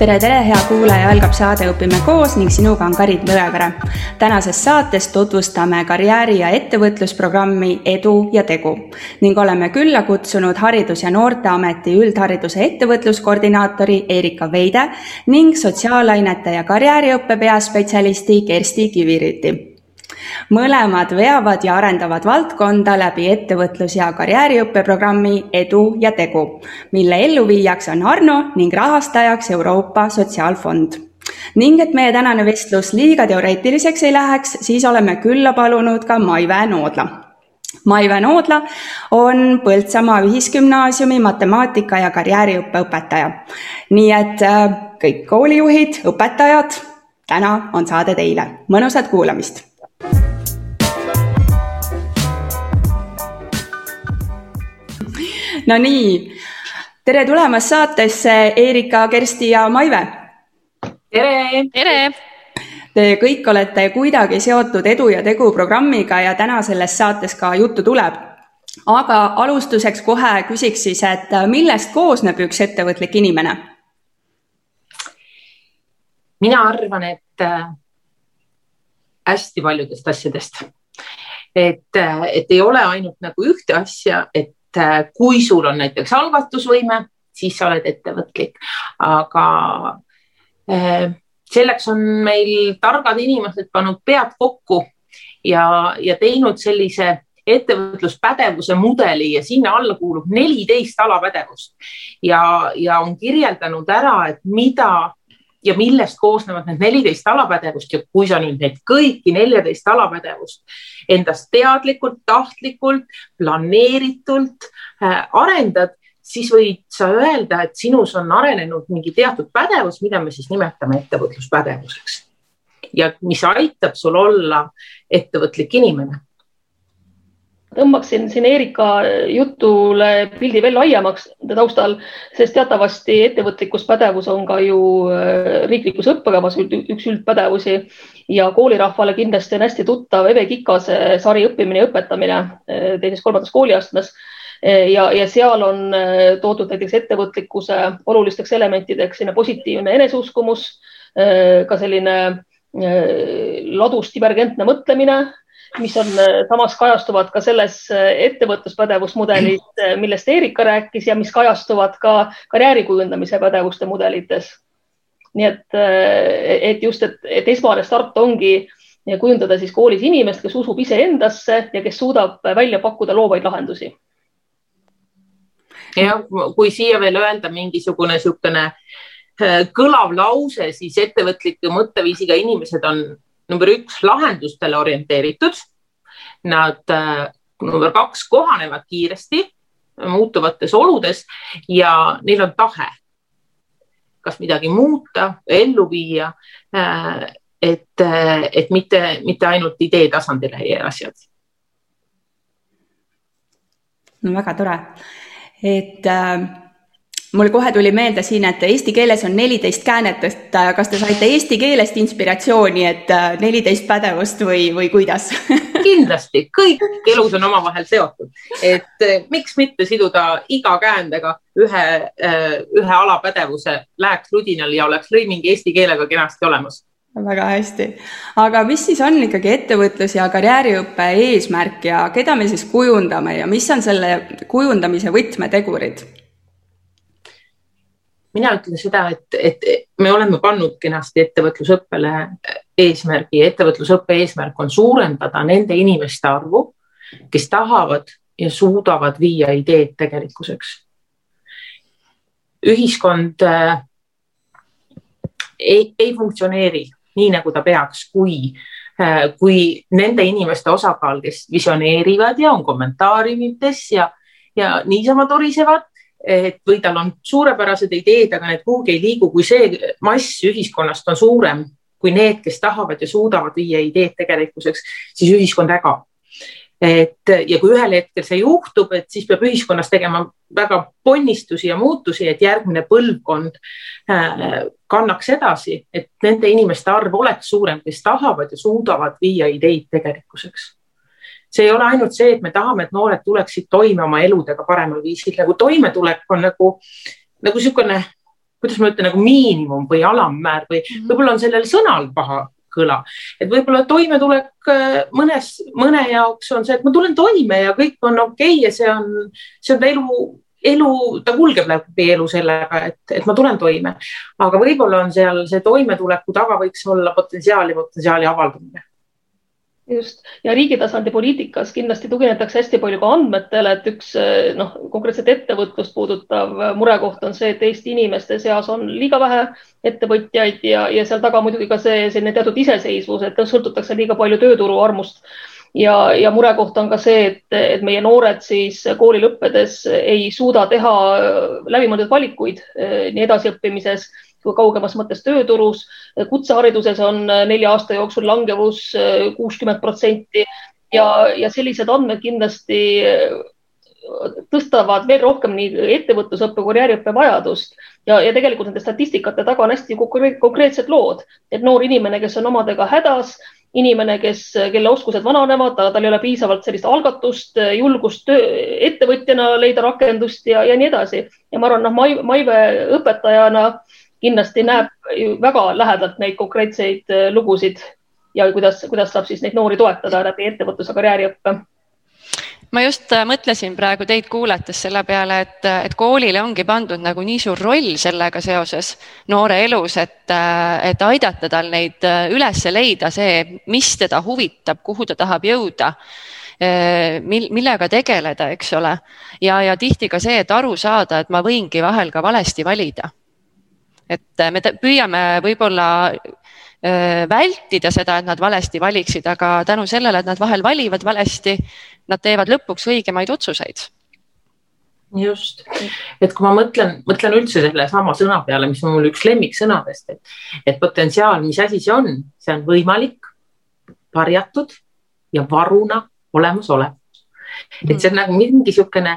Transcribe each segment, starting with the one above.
tere, tere, hea kuulaja, algab saade Õpime koos ning sinuga on Karin Tõevere. tänases saates tutvustame karjääri- ja ettevõtlusprogrammi Edu ja tegu ning oleme külla kutsunud Haridus- ja Noorteameti üldhariduse ettevõtluskoordinaatori Erika Veide ning sotsiaalainete ja karjääriõppe peaspetsialisti Kersti Kiviriti mõlemad veavad ja arendavad valdkonda läbi ettevõtlus- ja karjääriõppeprogrammi Edu ja tegu, mille elluviijaks on Arno ning rahastajaks Euroopa Sotsiaalfond ning et meie tänane vestlus liiga teoreetiliseks ei läheks, siis oleme külla palunud ka Maive Noodla. Maive Noodla on Põltsamaa Ühisgümnaasiumi matemaatika ja karjääriõppe õpetaja. nii et äh, kõik koolijuhid, õpetajad, täna on saade teile, mõnusat kuulamist Nonii, tere tulemast saatesse, Eerika, Kersti ja Maive. tere. tere. Te kõik olete kuidagi seotud Edu ja Tegu programmiga ja täna selles saates ka juttu tuleb. aga alustuseks kohe küsiks siis, et millest koosneb üks ettevõtlik inimene? mina arvan, et äh, hästi paljudest asjadest. et, äh, et ei ole ainult nagu ühte asja, et Äh, kui sul on näiteks algatusvõime, siis sa oled ettevõtlik, aga äh, selleks on meil targad inimesed pannud pead kokku ja, ja teinud sellise ettevõtluspädevuse mudeli ja sinna alla kuulub neliteist alapädevust. Ja, ja on kirjeldanud ära, et mida ja millest koosnevad need neliteist alapädevust ja kui sa nüüd neid kõiki neljateist alapädevust endast teadlikult, tahtlikult, planeeritult äh, arendad, siis võid sa öelda, et sinus on arenenud mingi teatud pädevus, mida me siis nimetame ettevõtluspädevuseks. Ja mis aitab sul olla ettevõtlik inimene. Tõmbaksin siin Erika jutule pildi veel laiemaks taustal, sest teatavasti ettevõtlikkuspädevus on ka ju äh, riiklikus õppekavas üks üldpädevusi ja koolirahvale kindlasti on hästi tuttav Eve Kikase sari Õppimine ja õpetamine äh, teises-kolmandas kooliastmes. Äh, ja, ja seal on toodud näiteks ettevõtlikkuse olulisteks elementideks selline positiivne eneseuskumus, ka selline ladus divergentne mõtlemine mis on samas kajastuvad ka selles ettevõtluspädevusmudelis, millest Erika rääkis ja mis kajastuvad ka karjääri kujundamise pädevuste mudelites. Nii et, et just, et, et esmane start ongi kujundada siis koolis inimest, kes usub iseendasse ja kes suudab välja pakkuda loovaid lahendusi. jah, kui siia veel öelda mingisugune niisugune kõlav lause, siis ettevõtliku mõtteviisiga inimesed on number üks, lahendustele orienteeritud. Nad number kaks, kohanevad kiiresti muutuvates oludes ja neil on tahe kas midagi muuta, ellu viia. Äh, et, äh, et mitte, mitte ainult idee tasandile ei jää asjad. no väga tore, et äh mul kohe tuli meelde siin, et eesti keeles on neliteist käänet, et äh, kas te saite eesti keelest inspiratsiooni, et äh, neliteist pädevust või, või kuidas? Kindlasti, kõik elus on omavahel seotud, et äh, miks mitte siduda iga käändega ühe, ühe alapädevuse, läheks ludinal ja oleks lõiming eesti keelega kenasti olemas. Väga hästi, aga mis siis on ikkagi ettevõtlus ja karjääriõppe eesmärk ja keda me siis kujundame ja mis on selle kujundamise võtmetegurid? Mina ütlen seda, et, et me oleme pannud kenasti ettevõtlusõppele eesmärgi, ettevõtlusõppe eesmärk on suurendada nende inimeste arvu, kes tahavad ja suudavad viia ideed tegelikkuseks. ühiskond äh, ei, ei funktsioneeri nii, nagu ta peaks, kui äh, kui nende inimeste osakaal, kes visioneerivad ja on kommentaariumites ja, ja niisama torisevad, et või tal on suurepärased ideed, aga need kuhugi ei liigu, kui see mass ühiskonnast on suurem kui need, kes tahavad ja suudavad viia ideed tegelikkuseks, siis ühiskond ägab. et ja kui ühel hetkel see juhtub, et siis peab ühiskonnas tegema väga ponnistusi ja muutusi, et järgmine põlvkond äh, kannaks edasi, et nende inimeste arv oleks suurem, kes tahavad ja suudavad viia ideid tegelikkuseks see ei ole ainult see, et me tahame, et noored tuleksid toime oma eludega paremal viisil, nagu toimetulek on nagu, nagu niisugune kuidas ma ütlen, nagu miinimum või alammäär või -hmm. võib-olla on sellel sõnal paha kõla, et võib-olla toimetulek äh, mõnes, mõne jaoks on see, et ma tulen toime ja kõik on okei okay ja see on, see on elu, elu, ta kulgeb läbi elu sellega, et, et ma tulen toime. aga võib-olla on seal see toimetuleku taga võiks olla potentsiaali, potentsiaali avaldamine just. Ja riigi tasandi poliitikas kindlasti tuginetakse hästi palju ka andmetele, et üks noh, konkreetselt ettevõtlust puudutav murekoht on see, et Eesti inimeste seas on liiga vähe ettevõtjaid ja, ja seal taga muidugi ka see selline teatud iseseisvus, et sõltutakse liiga palju tööturu armust. Ja, ja murekoht on ka see, et, et meie noored siis kooli lõppedes ei suuda teha läbimõeldud valikuid eh, nii edasiõppimises kaugemas mõttes tööturus. kutsehariduses on nelja aasta jooksul langevus äh, kuuskümmend protsenti ja, ja sellised andmed kindlasti äh, tõstavad veel rohkem nii ettevõtlusõppe, karjääriõppe vajadust ja, ja tegelikult nende statistikate taga on hästi konkreetsed lood, et noor inimene, kes on omadega hädas, inimene, kes, kelle oskused vananevad, tal ei ole piisavalt sellist algatust, julgust töö, ettevõtjana leida rakendust ja, ja nii edasi. ja ma arvan, noh, Maive õpetajana kindlasti näeb väga lähedalt neid konkreetseid äh, lugusid ja kuidas, kuidas saab siis neid noori toetada läbi ettevõtluse karjääriõppe ma just äh, mõtlesin praegu teid kuulates selle peale, et, äh, et koolile ongi pandud nagu nii suur roll sellega seoses noore elus, et, et aidata tal neid üles leida, see, mis teda huvitab, kuhu ta tahab jõuda mil, millega tegeleda, eks ole. ja, ja tihti ka see, et aru saada, et ma võingi vahel ka valesti valida et äh, me püüame võib-olla äh, vältida seda, et nad valesti valiksid, aga tänu sellele, et nad vahel valivad valesti, nad teevad lõpuks õigemaid otsuseid just, et kui ma mõtlen, mõtlen üldse sellesama sõna peale, mis on mul üks lemmiksõnadest, et, et potentsiaal, mis asi see on, see on võimalik, varjatud ja varuna olemasolev. et see on nagu mingi niisugune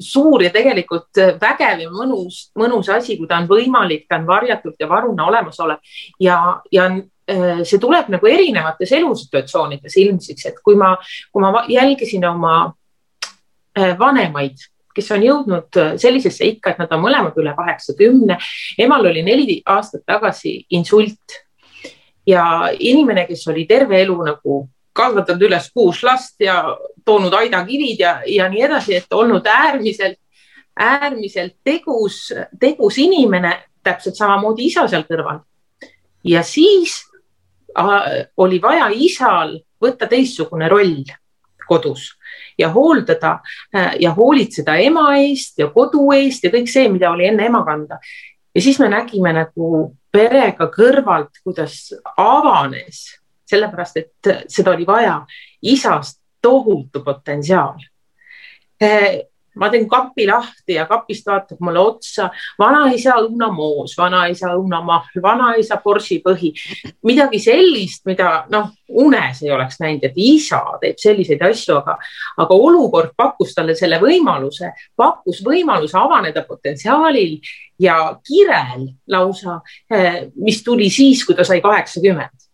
suur ja tegelikult eh, vägev ja mõnus, mõnus asi, kui ta on võimalik, ta on varjatud ja varuna olemasolev ja, ja eh, see tuleb nagu erinevates elusituatsioonides ilmsiks, et kui ma, kui ma jälgisin oma vanemaid, kes on jõudnud sellisesse ikka, et nad on mõlemad üle kaheksakümne. emal oli neli aastat tagasi insult ja inimene, kes oli terve elu nagu kasvatanud üles kuus last ja toonud aidakivid ja, ja nii edasi, et olnud äärmiselt, äärmiselt tegus, tegus inimene, täpselt samamoodi isa seal kõrval. ja siis oli vaja isal võtta teistsugune roll kodus ja hooldada ja hoolitseda ema eest ja kodu eest ja kõik see, mida oli enne ema kanda. ja siis me nägime nagu perega kõrvalt, kuidas avanes sellepärast et seda oli vaja. isast tohutu potentsiaal. Eh, ma teen kapi lahti ja kapist vaatab mulle otsa vanaisa Õuna Moos, vanaisa Õuna Mahl, vanaisa Borsi põhi, midagi sellist, mida noh, unes ei oleks näinud, et isa teeb selliseid asju, aga, aga olukord pakkus talle selle võimaluse, pakkus võimaluse avaneda potentsiaalil ja kirel lausa, eh, mis tuli siis, kui ta sai kaheksakümmend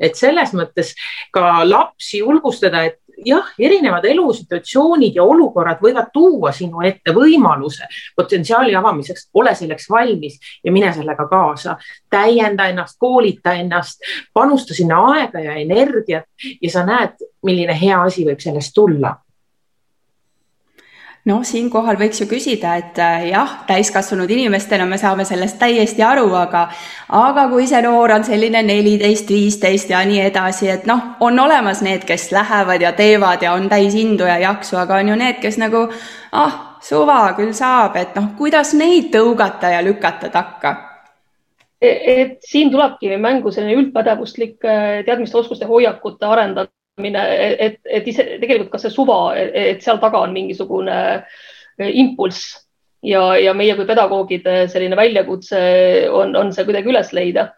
et selles mõttes ka lapsi julgustada, et jah, erinevad elusituatsioonid ja olukorrad võivad tuua sinu ette võimaluse potentsiaali avamiseks, ole selleks valmis ja mine sellega kaasa. täienda ennast, koolita ennast, panusta sinna aega ja energiat ja sa näed, milline hea asi võib sellest tulla noh, siinkohal võiks ju küsida, et äh, jah, täiskasvanud inimestena me saame sellest täiesti aru, aga aga kui see noor on selline neliteist, viisteist ja nii edasi, et noh, on olemas need, kes lähevad ja teevad ja on täis indu ja jaksu, aga on ju need, kes nagu ah, suva, küll saab, et noh, kuidas neid tõugata ja lükata takka? E, et siin tulebki mängu selline üldpädevuslik äh, teadmiste-oskuste hoiakute arendamine mine, et, et ise tegelikult ka see suva, et seal taga on mingisugune eh, impulss ja, ja meie kui pedagoogide selline väljakutse on, on see kuidagi üles leida.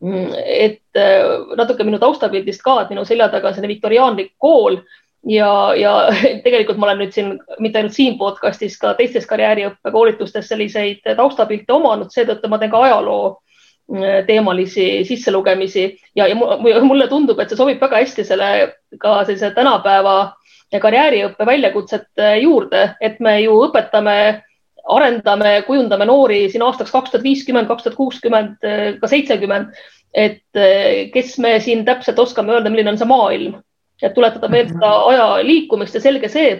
Mm, et eh, natuke minu taustapildist ka, et minu selja taga on selline viktoriaanlik kool ja, ja tegelikult ma olen nüüd siin mitte ainult siin podcastis, ka teistes karjääriõppekoolitustes selliseid taustapilte omanud, seetõttu ma teen ka ajaloo teemalisi sisselugemisi. Ja, ja mulle tundub, et see sobib väga hästi selle ka sellise tänapäeva karjääriõppe väljakutsete juurde, et me ju õpetame arendame, kujundame noori siin aastaks kaks tuhat viiskümmend, kaks tuhat kuuskümmend, ka seitsekümmend. et kes me siin täpselt oskame öelda, milline on see maailm, et tuletada meelde seda aja liikumist ja selge see,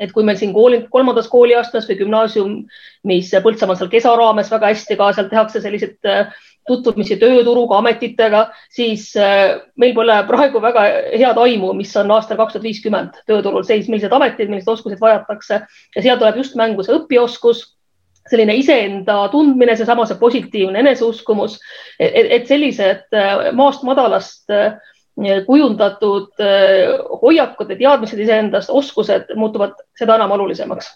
et kui meil siin kooli, kolmandas kooliastmes või gümnaasiumis Põltsamaal seal Kesa raames väga hästi ka seal tehakse selliseid tutvumisi tööturuga, ametitega, siis äh, meil pole praegu väga head aimu, mis on aastal kaks tuhat viiskümmend tööturul seis, millised ametid, milliseid oskuseid vajatakse. Ja seal tuleb just mängu see õpioskus, selline iseenda tundmine, seesama see positiivne eneseuskumus, et sellised äh, maast madalast äh, kujundatud hoiakud ja teadmised iseendast, oskused muutuvad seda enam olulisemaks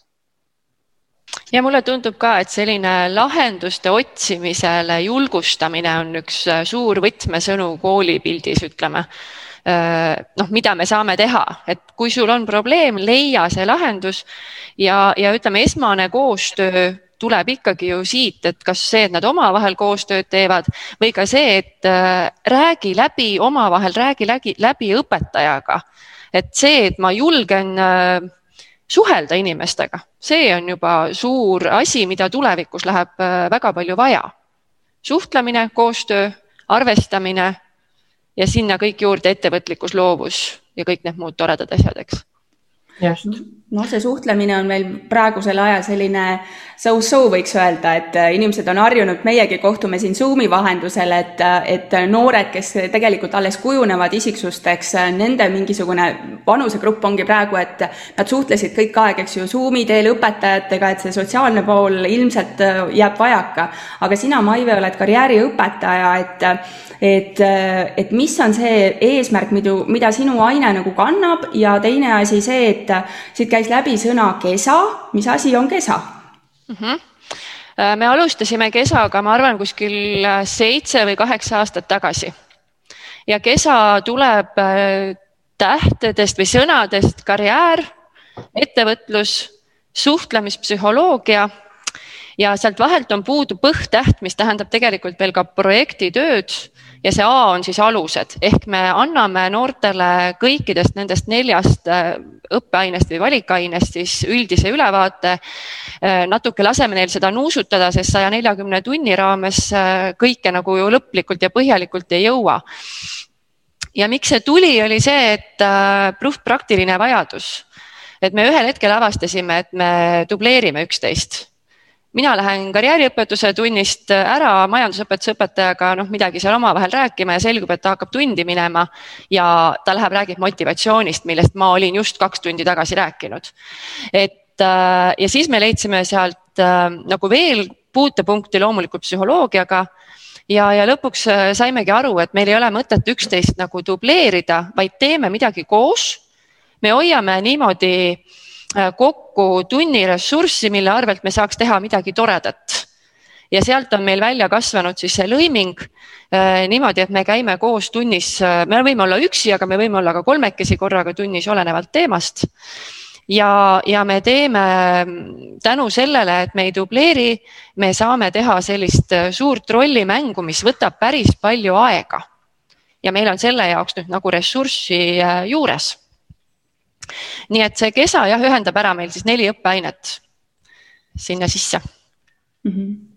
ja mulle tundub ka, et selline lahenduste otsimisele julgustamine on üks äh, suur võtmesõnu koolipildis, ütleme äh, noh, mida me saame teha, et kui sul on probleem, leia see lahendus ja, ja ütleme, esmane koostöö tuleb ikkagi ju siit, et kas see, et nad omavahel koostööd teevad või ka see, et äh, räägi läbi omavahel, räägi läbi, läbi õpetajaga. et see, et ma julgen suhelda inimestega, see on juba suur asi, mida tulevikus läheb äh, väga palju vaja. suhtlemine, koostöö, arvestamine ja sinna kõik juurde ettevõtlikkus, loovus ja kõik need muud toredad asjad, eks. just noh, see suhtlemine on meil praegusel ajal selline so-so võiks öelda, et äh, inimesed on harjunud, meiegi kohtume siin Zoomi vahendusel, et, äh, et noored, kes tegelikult alles kujunevad isiksusteks, äh, nende mingisugune vanusegrupp ongi praegu, et nad suhtlesid kõik aeg, eks ju, Zoomi teel õpetajatega, et see sotsiaalne pool ilmselt jääb vajaka. aga sina, Maive, oled karjääriõpetaja, et et, et mis on see eesmärk, mida, mida sinu aine nagu kannab ja teine asi see, et siit käis läbi sõna kesa, mis asi on kesa mm? -hmm me alustasime kesaga, ma arvan, kuskil äh, seitse või kaheksa aastat tagasi. ja kesa tuleb äh, tähtedest või sõnadest karjäär, ettevõtlus, suhtlemispsühholoogia ja sealt vahelt on puudu põhtäht, mis tähendab tegelikult veel ka projektitööd ja see A on siis alused ehk me anname noortele kõikidest nendest neljast äh, õppeainest või valikainest siis üldise ülevaate. Äh, natuke laseme neil seda nuusutada, sest saja neljakümne tunni raames äh, kõike nagu ju lõplikult ja põhjalikult ei jõua. ja miks see tuli, oli see, et puhtpraktiline vajadus, et me ühel hetkel avastasime, et me dubleerime üksteist mina lähen karjääriõpetuse tunnist ära majandusõpetuse õpetajaga noh, midagi seal omavahel rääkima ja selgub, et ta hakkab tundi minema ja ta läheb, räägib motivatsioonist, millest ma olin just kaks tundi tagasi rääkinud. et äh, ja siis me leidsime sealt äh, nagu veel puutepunkti loomulikult psühholoogiaga ja, ja lõpuks äh, saimegi aru, et meil ei ole mõtet üksteist nagu dubleerida, vaid teeme midagi koos. me hoiame niimoodi äh, kokku tunni ressurssi, mille arvelt me saaks teha midagi toredat. ja sealt on meil välja kasvanud siis see lõiming äh, niimoodi, et me käime koos tunnis, äh, me võime olla üksi, aga me võime olla ka kolmekesi korraga tunnis, olenevalt teemast ja, ja me teeme mm, tänu sellele, et me ei dubleeri, me saame teha sellist suurt rollimängu, mis võtab päris palju aega. ja meil on selle jaoks nüüd nagu ressurssi juures nii et see kesa jah, ühendab ära meil siis neli õppeainet sinna sisse mm. -hmm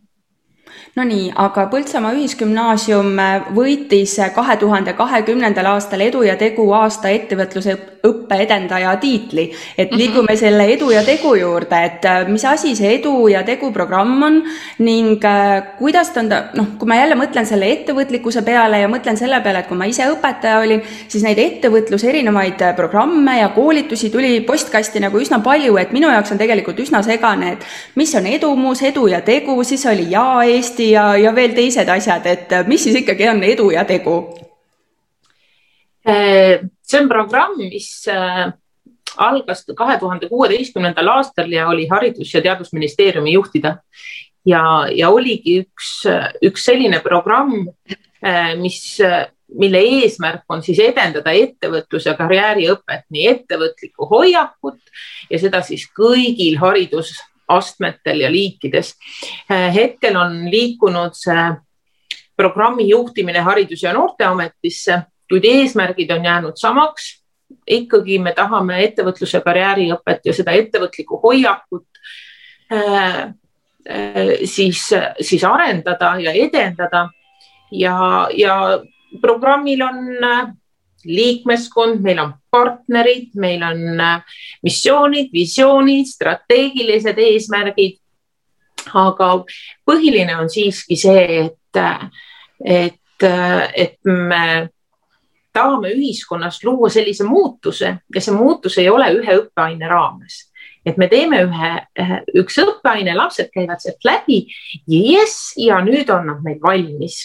Nonii, aga Põltsamaa Ühisgümnaasium võitis kahe tuhande kahekümnendal aastal Edu ja Tegu aasta ettevõtluse õppeedendaja tiitli. et mhm. liigume selle Edu ja Tegu juurde, et äh, mis asi see Edu ja Tegu programm on ning äh, kuidas ta on noh, kui ma jälle mõtlen selle ettevõtlikkuse peale ja mõtlen selle peale, et kui ma ise õpetaja olin, siis neid ettevõtluse erinevaid äh, programme ja koolitusi tuli postkasti nagu üsna palju, et minu jaoks on tegelikult üsna segane, et mis on edumus, edu ja tegu, siis oli Ja Eesti Eesti ja, ja veel teised asjad, et mis siis ikkagi on edu ja tegu? Äh, see on programm, mis äh, algas kahe tuhande kuueteistkümnendal aastal ja oli Haridus- ja Teadusministeeriumi juhtida. ja, ja oligi üks, üks selline programm, äh, mis, mille eesmärk on siis edendada ettevõtlus- ja karjääriõpet, nii ettevõtlikku hoiakut ja seda siis kõigil haridus astmetel ja liikides. Äh, hetkel on liikunud see programmi juhtimine Haridus- ja Noorteametisse, kuid eesmärgid on jäänud samaks. ikkagi me tahame ettevõtluse karjääriõpet ja seda ettevõtlikku hoiakut äh, siis, siis arendada ja edendada. ja, ja programmil on liikmeskond, meil on partnerid, meil on missioonid, visioonid, strateegilised eesmärgid. aga põhiline on siiski see, et, et, et me tahame ühiskonnas luua sellise muutuse ja see muutus ei ole ühe õppeaine raames. et me teeme ühe, üks õppeaine, lapsed käivad sealt läbi, jess, ja nüüd on nad meil valmis.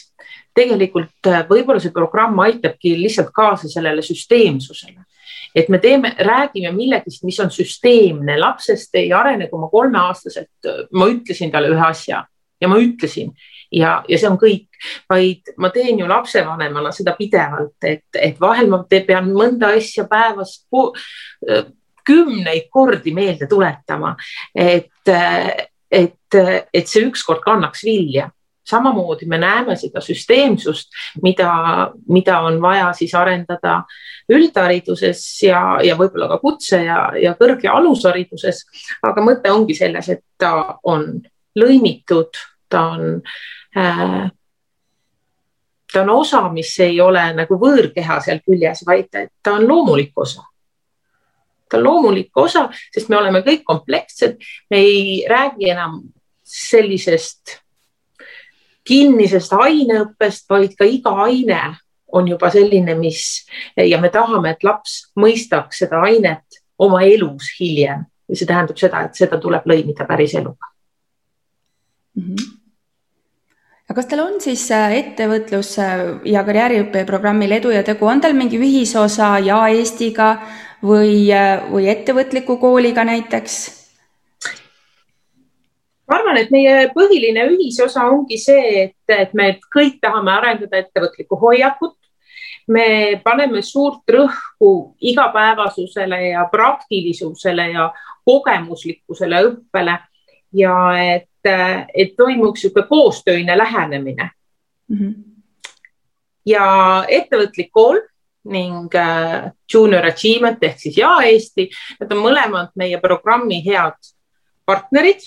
Tegelikult äh, võib-olla see programm aitabki lihtsalt kaasa sellele süsteemsusele. Et me teeme, räägime millegist, mis on süsteemne, lapsest ei arene, kui ma kolmeaastaselt, ma ütlesin talle ühe asja ja ma ütlesin ja, ja see on kõik, vaid ma teen ju lapsevanemana seda pidevalt, et, et vahel ma te, pean mõnda asja päevas kümneid kordi meelde tuletama, et, et, et see ükskord kannaks vilja samamoodi me näeme seda süsteemsust, mida, mida on vaja siis arendada üldhariduses ja, ja võib-olla ka kutse ja, ja kõrg- ja alushariduses. aga mõte ongi selles, et ta on lõimitud, ta on äh, ta on osa, mis ei ole nagu võõrkeha seal küljes, vaid ta on loomulik osa. ta on loomulik osa, sest me oleme kõik komplekssed, me ei räägi enam sellisest kinnisest aineõppest, vaid ka iga aine on juba selline, mis ja me tahame, et laps mõistaks seda ainet oma elus hiljem ja see tähendab seda, et seda tuleb lõimida päris eluga mm. -hmm kas teil on siis äh, ettevõtlus äh, ja karjääriõppe programmil Edu ja tegu, on teil mingi ühisosa Ja Eestiga või, äh, või ettevõtliku kooliga näiteks? Ma arvan, et meie põhiline ühisosa ongi see, et, et me kõik tahame arendada ettevõtlikku hoiakut. me paneme suurt rõhku igapäevasusele ja praktilisusele ja kogemuslikkusele õppele ja et et, toimuks niisugune koostöine lähenemine mm. -hmm. ja ettevõtlik kool ning äh, Junior Achievement ehk siis Ja Eesti, need on mõlemad meie programmi head partnerid.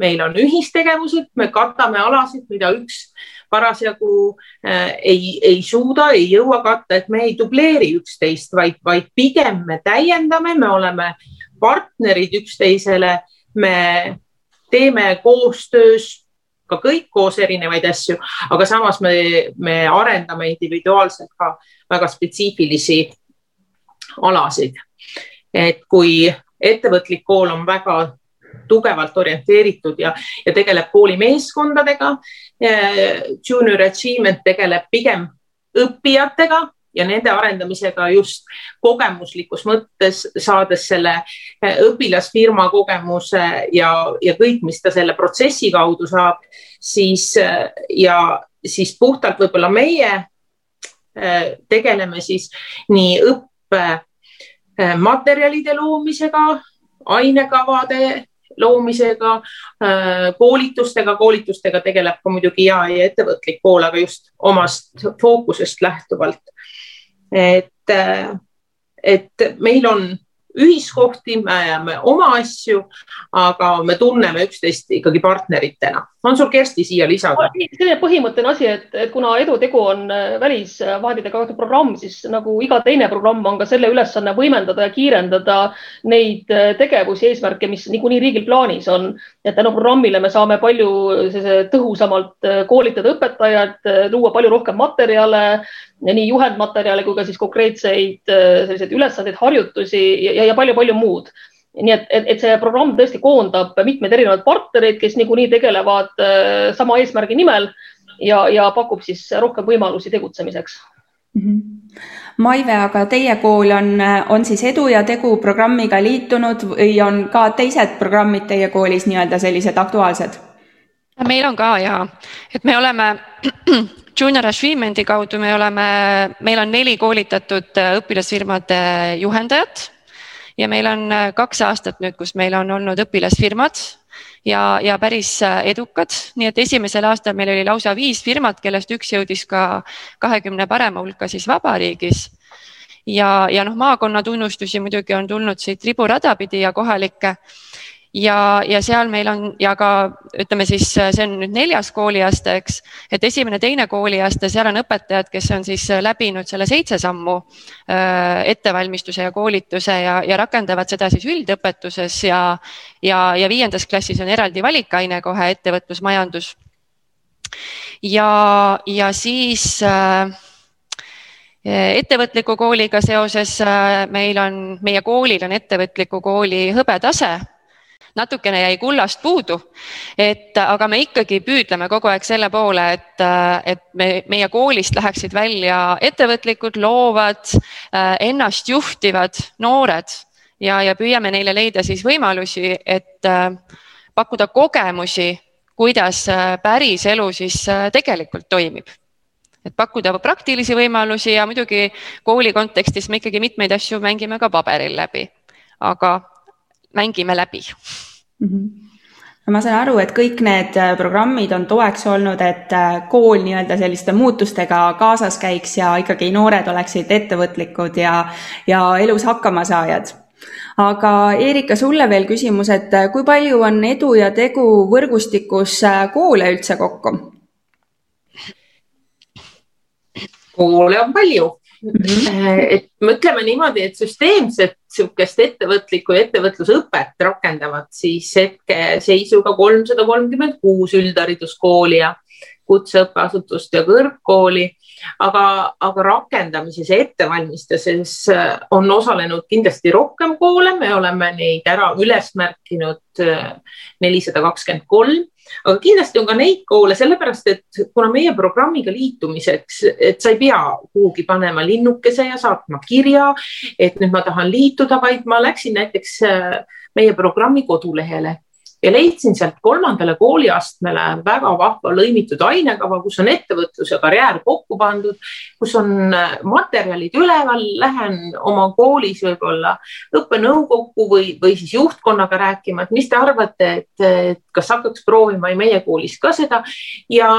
Meil on ühistegevused, me katame alasid, mida üks parasjagu äh, ei, ei suuda, ei jõua katta, et me ei dubleeri üksteist, vaid, vaid pigem me täiendame, me oleme partnerid üksteisele, me teeme koostöös ka kõik koos erinevaid asju, aga samas me, me arendame individuaalselt ka väga spetsiifilisi alasid. et kui ettevõtlik kool on väga tugevalt orienteeritud ja, ja tegeleb koolimeeskondadega. Junior Achievement tegeleb pigem õppijatega ja nende arendamisega just kogemuslikus mõttes, saades selle õpilasfirma kogemuse ja, ja kõik, mis ta selle protsessi kaudu saab, siis ja siis puhtalt võib-olla meie tegeleme siis nii õppe materjalide loomisega, ainekavade loomisega, koolitustega, koolitustega tegeleb ka muidugi ja, ja ettevõtlik pool, aga just omast fookusest lähtuvalt. Et, et meil on ühiskohti, me ajame oma asju, aga me tunneme üksteist ikkagi partneritena. on sul, Kersti, siia lisada? selline põhimõtteline asi, et, et kuna edutegu on äh, välisvahendite kaudu programm, siis nagu iga teine programm on ka selle ülesanne võimendada ja kiirendada neid äh, tegevusi, eesmärke, mis niikuinii riigil plaanis on. et tänu programmile me saame palju tõhusamalt äh, koolitada õpetajaid, luua palju rohkem materjale, nii juhendmaterjale kui ka siis konkreetseid selliseid ülesandeid, harjutusi ja, ja palju-palju muud nii et, et, et see programm tõesti koondab mitmeid erinevaid partnereid, kes niikuinii tegelevad äh, sama eesmärgi nimel ja, ja pakub siis rohkem võimalusi tegutsemiseks mm. -hmm. Maive, aga teie kool on, on siis Edu ja Tegu programmiga liitunud või on ka teised programmid teie koolis nii-öelda sellised aktuaalsed? meil on ka ja, et me oleme Junior Achievement'i kaudu me oleme, meil on neli koolitatud õpilasfirmade juhendajat ja meil on äh, kaks aastat nüüd, kus meil on olnud õpilasfirmad ja, ja päris äh, edukad, nii et esimesel aastal meil oli lausa viis firmat, kellest üks jõudis ka kahekümne parema hulka siis vabariigis. Ja, ja noh, maakonna tunnustusi muidugi on tulnud siit riburada pidi ja kohalikke ja, ja seal meil on ja ka ütleme siis see on nüüd neljas kooliaste, eks, et esimene, teine kooliaste, seal on õpetajad, kes on siis läbinud selle seitse sammu äh, ettevalmistuse ja koolituse ja, ja rakendavad seda siis üldõpetuses ja, ja, ja viiendas klassis on eraldi valikaine kohe ettevõtlusmajandus. ja, ja siis äh, ettevõtliku kooliga seoses äh, meil on, meie koolil on ettevõtliku kooli hõbetase natukene jäi kullast puudu, et aga me ikkagi püüdleme kogu aeg selle poole, et, et me, meie koolist läheksid välja ettevõtlikud, loovad, ennast juhtivad noored ja, ja püüame neile leida siis võimalusi, et pakkuda kogemusi, kuidas päris elu siis tegelikult toimib. Et pakkuda praktilisi võimalusi ja muidugi kooli kontekstis me ikkagi mitmeid asju mängime ka paberil läbi, aga mängime läbi mm. -hmm ma saan aru, et kõik need äh, programmid on toeks olnud, et äh, kool nii-öelda selliste muutustega kaasas käiks ja ikkagi noored oleksid ettevõtlikud ja, ja elus hakkamasaajad. aga Erika, sulle veel küsimus, et äh, kui palju on edu ja tegu võrgustikus koole üldse kokku? koole on palju Mm -hmm. et mõtleme niimoodi, et süsteemset niisugust ettevõtlikku ettevõtlusõpet rakendavad siis hetkeseisuga kolmsada kolmkümmend kuus üldhariduskooli ja kutseõppeasutust ja kõrgkooli. aga, aga rakendamises ja ettevalmistuses on osalenud kindlasti rohkem koole, me oleme neid ära üles märkinud nelisada kakskümmend kolm aga kindlasti on ka neid koole, sellepärast et kuna meie programmiga liitumiseks, et sa ei pea kuhugi panema linnukese ja saatma kirja, et nüüd ma tahan liituda, vaid ma läksin näiteks äh, meie programmi kodulehele ja leidsin sealt kolmandale kooliastmele väga vahva lõimitud ainekava, kus on ettevõtlus ja karjäär kokku pandud, kus on äh, materjalid üleval, lähen oma koolis võib-olla õppenõukokku või, või siis juhtkonnaga rääkima, et mis te arvate, et, kas hakkaks proovima meie koolis ka seda. Ja,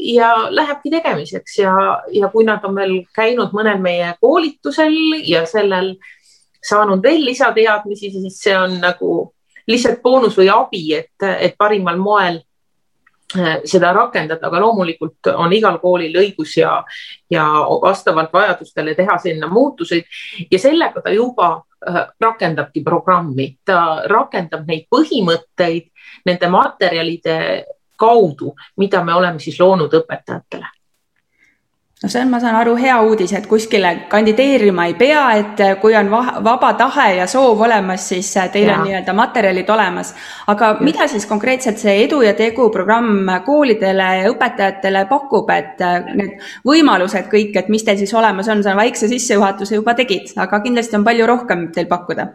ja lähebki tegemiseks ja, ja kui nad on veel käinud mõnel meie koolitusel ja sellel saanud veel lisateadmisi, siis see on nagu lihtsalt boonus või abi, et, et parimal moel äh, seda rakendada, aga loomulikult on igal koolil õigus ja, ja vastavalt vajadustele teha sinna muutuseid. Ja sellega ta juba äh, rakendabki programmi, ta rakendab neid põhimõtteid nende materjalide kaudu, mida me oleme siis loonud õpetajatele no see on, ma saan aru, hea uudis, et kuskile kandideerima ei pea, et kui on vaba tahe ja soov olemas, siis äh, teil ja. on nii-öelda materjalid olemas. aga ja. mida siis konkreetselt see Edu ja Tegu programm koolidele ja õpetajatele pakub, et äh, need võimalused kõik, et mis teil siis olemas on, sa väikse sissejuhatuse juba tegid, aga kindlasti on palju rohkem teil pakkuda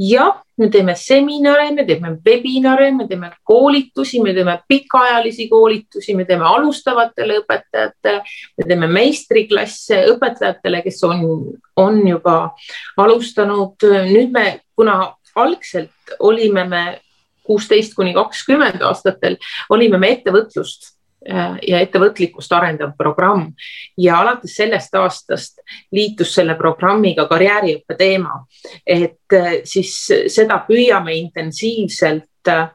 jah, me teeme seminare, me teeme webinare, me teeme koolitusi, me teeme pikaajalisi koolitusi, me teeme alustavatele õpetajatele, me teeme meistriklasse õpetajatele, kes on, on juba alustanud. nüüd me, kuna algselt olime me kuusteist kuni kakskümmend aastatel, olime me ettevõtlust ja ettevõtlikkust arendav programm ja alates sellest aastast liitus selle programmiga karjääriõppe teema. et äh, siis seda püüame intensiivselt äh,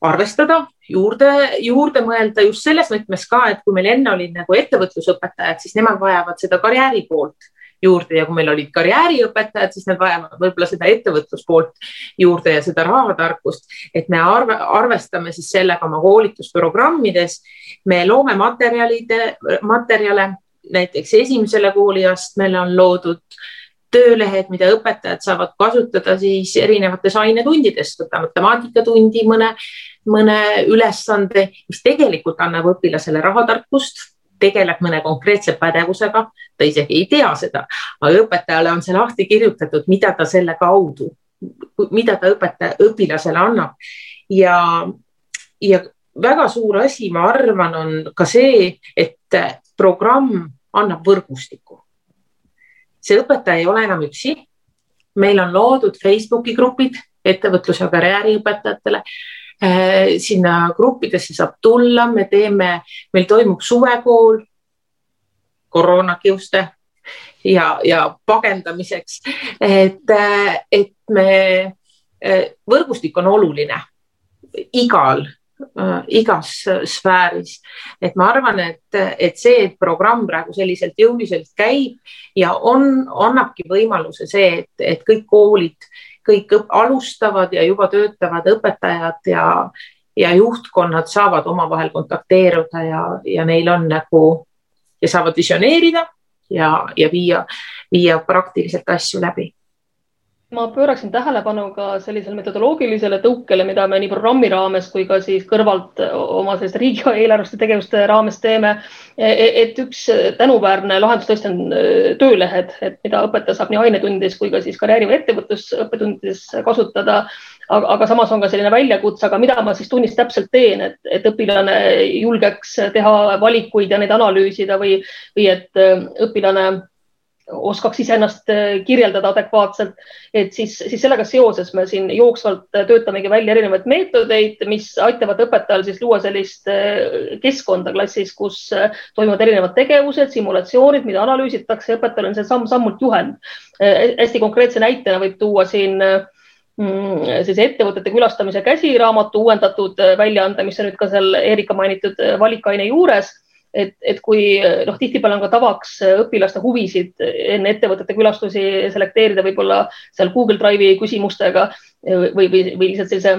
arvestada, juurde, juurde mõelda just selles võtmes ka, et kui meil enne olid nagu ettevõtlusõpetajad, siis nemad vajavad seda karjääri poolt juurde ja kui meil olid karjääriõpetajad, siis nad vajavad võib-olla seda ettevõtluspoolt juurde ja seda rahatarkust, et me arve, arvestame siis sellega oma koolitusprogrammides. me loome materjalide, materjale, näiteks esimesele kooliastmele on loodud töölehed, mida õpetajad saavad kasutada siis erinevates ainetundides, võtta matemaatikatundi mõne, mõne ülesande, mis tegelikult annab õpilasele rahatarkust tegeleb mõne konkreetse pädevusega, ta isegi ei tea seda, aga õpetajale on see lahti kirjutatud, mida ta selle kaudu, mida ta õpetaja, õpilasele annab. ja, ja väga suur asi, ma arvan, on ka see, et programm annab võrgustiku. see õpetaja ei ole enam üksi. meil on loodud Facebooki grupid ettevõtlus- ja karjääriõpetajatele sinna gruppidesse saab tulla, me teeme, meil toimub suvekool koroonakiuste ja, ja pagendamiseks. et, et me, võrgustik on oluline igal igas sfääris. et ma arvan, et, et see, et programm praegu selliselt jõuliselt käib ja on, annabki võimaluse see, et, et kõik koolid, kõik alustavad ja juba töötavad õpetajad ja, ja juhtkonnad saavad omavahel kontakteeruda ja, ja neil on nagu ja saavad visioneerida ja, ja viia, viia praktiliselt asju läbi ma pööraksin tähelepanu ka sellisele metodoloogilisele tõukele, mida me nii programmi raames kui ka siis kõrvalt oma selliste riigieelarveliste tegevuste raames teeme. E, e, et üks tänuväärne lahendus tõesti on e, töölehed, et mida õpetaja saab nii ainetundides kui ka siis karjääri või ettevõtlusõppetundides kasutada. aga samas on ka selline väljakutse, aga mida ma siis tunnis täpselt teen, et, et õpilane julgeks teha valikuid ja neid analüüsida või, või et õpilane oskaks iseennast äh, kirjeldada adekvaatselt, et siis, siis sellega seoses me siin jooksvalt töötamegi välja erinevaid meetodeid, mis aitavad õpetajal siis luua sellist äh, keskkonda klassis, kus äh, toimuvad erinevad tegevused, simulatsioonid, mida analüüsitakse, õpetajal on see samm-sammult juhend. hästi konkreetse näitena võib tuua siin mm, sellise ettevõtete külastamise käsiraamatu uuendatud väljaande, mis on nüüd ka seal Erika mainitud valikaine juures et, et kui noh, tihtipeale on ka tavaks õpilaste huvisid enne ettevõtete külastusi selekteerida võib-olla seal Google Drive'i küsimustega või, või, või lihtsalt sellise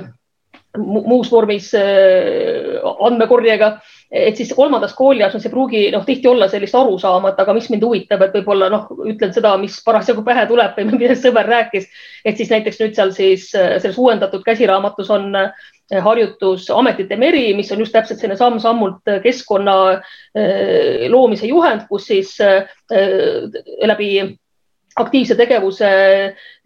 muus vormis andmekorjega, et siis kolmandas kooliastmes ei pruugi noh, tihti olla sellist arusaama, et aga mis mind huvitab, et võib-olla noh, ütlen seda, mis parasjagu pähe tuleb või millest sõber rääkis. et siis näiteks nüüd seal siis selles uuendatud käsiraamatus on äh, harjutus Ametite meri, mis on just täpselt selline samm-sammult keskkonna loomise juhend, kus siis läbi aktiivse tegevuse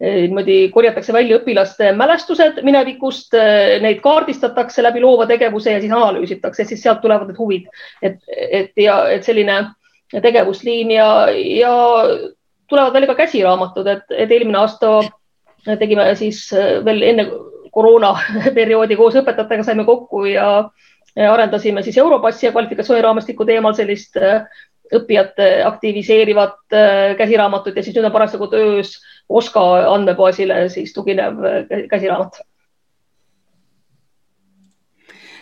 niimoodi korjatakse välja õpilaste mälestused minevikust, neid kaardistatakse läbi loova tegevuse ja siis analüüsitakse, siis sealt tulevad need huvid, et, et ja et selline tegevusliin ja, ja tulevad välja ka käsiraamatud, et, et eelmine aasta tegime siis veel enne koroonaperioodi koos õpetajatega saime kokku ja arendasime siis Europassi ja kvalifikatsiooniraamistiku teemal sellist õppijate aktiviseerivat äh, käsiraamatut ja siis nüüd on parasjagu töös OSKA andmebaasile siis tuginev äh, käsiraamat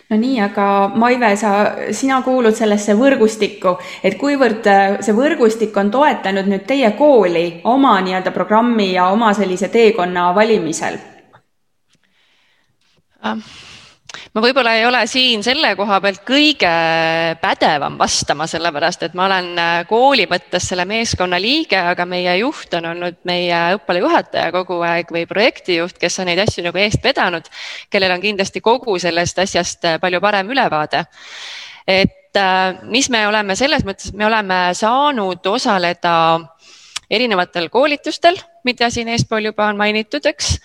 no nii, aga Maive, sa, sina kuulud sellesse võrgustikku, et kuivõrd äh, see võrgustik on toetanud nüüd teie kooli oma nii-öelda programmi ja oma sellise teekonna valimisel? Ma võib-olla ei ole siin selle koha pealt kõige pädevam vastama, sellepärast et ma olen äh, kooli mõttes selle meeskonna liige, aga meie juht on olnud meie õppealajuhataja kogu aeg või projektijuht, kes on neid asju nagu eest vedanud, kellel on kindlasti kogu sellest asjast äh, palju parem ülevaade. et äh, mis me oleme selles mõttes, me oleme saanud osaleda erinevatel koolitustel, mida siin eespool juba on mainitud, eks,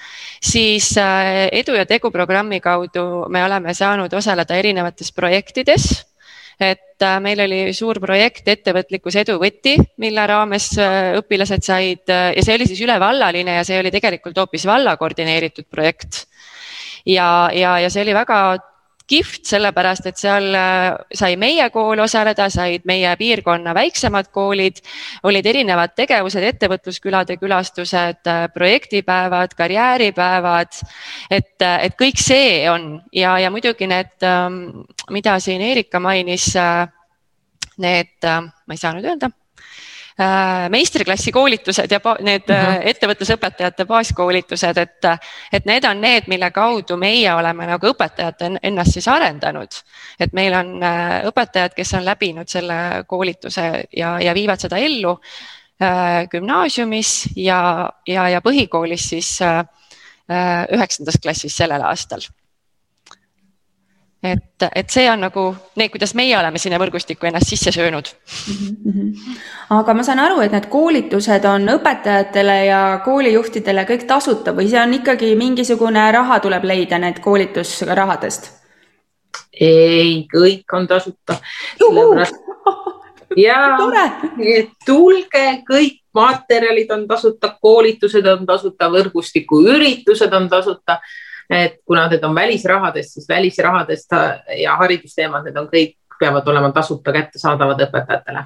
siis äh, Edu ja Tegu programmi kaudu me oleme saanud osaleda erinevates projektides et äh, meil oli suur projekt Ettevõtlikkus edu võti, mille raames äh, õpilased said ja see oli siis ülevallaline ja see oli tegelikult hoopis valla koordineeritud projekt. ja, ja, ja see oli väga kihvt, sellepärast et seal äh, sai meie kool osaleda, said meie piirkonna väiksemad koolid, olid erinevad tegevused, ettevõtluskülade külastused, äh, projektipäevad, karjääripäevad. et, äh, et kõik see on. Ja, ja muidugi need, ähm, mida siin Eerika mainis, need, ma ei saa nüüd öelda meistriklassi koolitused ja need äh, -huh. ettevõtlusõpetajate baaskoolitused, et, et need on need, mille kaudu meie oleme nagu õpetajad ennast siis arendanud. et meil on äh, õpetajad, kes on läbinud selle koolituse ja, ja viivad seda ellu gümnaasiumis ja, ja, ja põhikoolis siis üheksandas klassis sellel aastal et, et see on nagu need, kuidas meie oleme sinna võrgustikku ennast sisse söönud mm. -hmm. aga ma saan aru, et need koolitused on õpetajatele ja koolijuhtidele kõik tasuta või see on ikkagi mingisugune raha tuleb leida need koolitusrahadest? ei, kõik on tasuta. ja tulge, kõik materjalid on tasuta, koolitused on tasuta, võrgustiku üritused on tasuta et kuna need on välisrahadest, siis välisrahadest ja haridusteemad, need on kõik, peavad olema tasuta kättesaadavad õpetajatele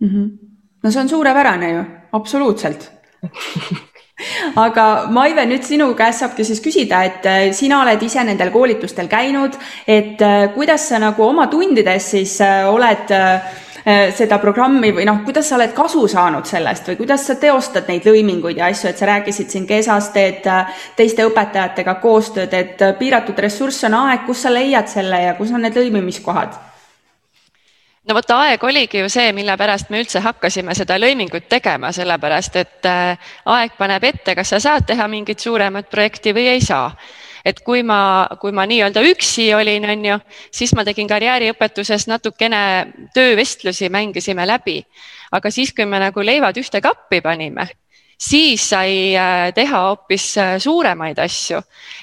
mm. -hmm no see on suurepärane ju, absoluutselt aga Maive, nüüd sinu käest saabki siis küsida, et äh, sina oled ise nendel koolitustel käinud, et äh, kuidas sa nagu oma tundides siis äh, oled seda programmi või noh, kuidas sa oled kasu saanud sellest või kuidas sa teostad neid lõiminguid ja asju, et sa rääkisid siin Kesas, teed teiste õpetajatega koostööd, et piiratud ressurss on aeg, kus sa leiad selle ja kus on need lõimimiskohad? no vot, aeg oligi ju see, mille pärast me üldse hakkasime seda lõimingut tegema, sellepärast et äh, aeg paneb ette, kas sa saad teha mingit suuremat projekti või ei saa et kui ma, kui ma nii-öelda üksi olin, on ju, siis ma tegin karjääriõpetuses natukene töövestlusi, mängisime läbi. aga siis, kui me nagu leivad ühte kappi panime, siis sai äh, teha hoopis äh, suuremaid asju.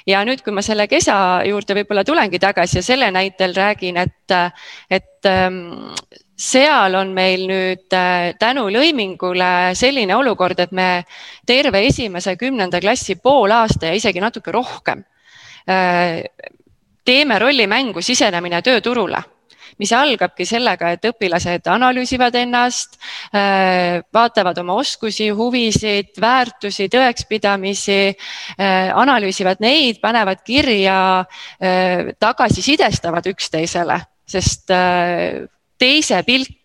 ja nüüd, kui ma selle kesa juurde võib-olla tulengi tagasi ja selle näitel räägin, et, äh, et ähm, seal on meil nüüd tänu lõimingule selline olukord, et me terve esimese kümnenda klassi pool aasta ja isegi natuke rohkem teeme rollimängu sisenemine tööturule mis algabki sellega, et õpilased analüüsivad ennast, äh, vaatavad oma oskusi, huvisid, väärtusi, tõekspidamisi, äh, analüüsivad neid, panevad kirja, äh, tagasisidestavad üksteisele, sest teise pilk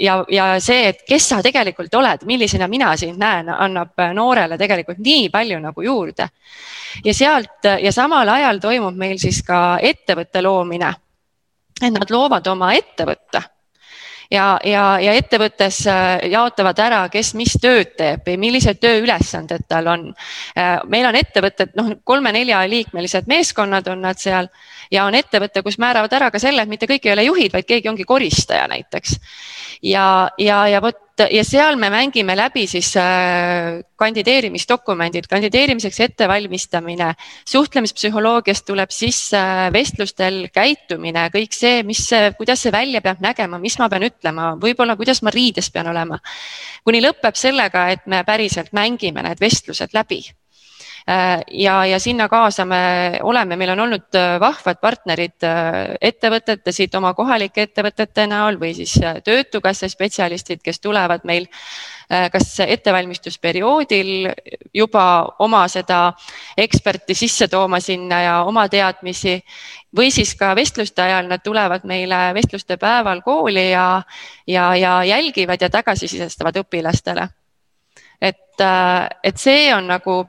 ja, ja see, et kes sa tegelikult oled, millisena mina sind näen, annab noorele tegelikult nii palju nagu juurde. ja sealt ja samal ajal toimub meil siis ka ettevõtte loomine et nad loovad oma ettevõtte ja, ja, ja ettevõttes äh, jaotavad ära, kes mis tööd teeb või millised tööülesanded tal on. Äh, meil on ettevõtted, noh, kolme-neljaliikmelised meeskonnad on nad seal ja on ettevõte, kus määravad ära ka selle, et mitte kõik ei ole juhid, vaid keegi ongi koristaja näiteks. ja, ja, ja vot ja seal me mängime läbi siis äh, kandideerimisdokumendid, kandideerimiseks ettevalmistamine, suhtlemispsühholoogiast tuleb sisse äh, vestlustel käitumine, kõik see, mis, kuidas see välja peab nägema, mis ma pean ütlema, võib-olla kuidas ma riides pean olema. kuni lõpeb sellega, et me päriselt mängime need vestlused läbi ja, ja sinna kaasa me oleme, meil on olnud äh, vahvad partnerid äh, ettevõtete siit oma kohalike ettevõtete näol või siis Töötukassa spetsialistid, kes tulevad meil kas ettevalmistusperioodil juba oma seda eksperti sisse tooma sinna ja oma teadmisi või siis ka vestluste ajal nad tulevad meile vestluste päeval kooli ja, ja, ja jälgivad ja tagasisidestavad õpilastele. et, et see on nagu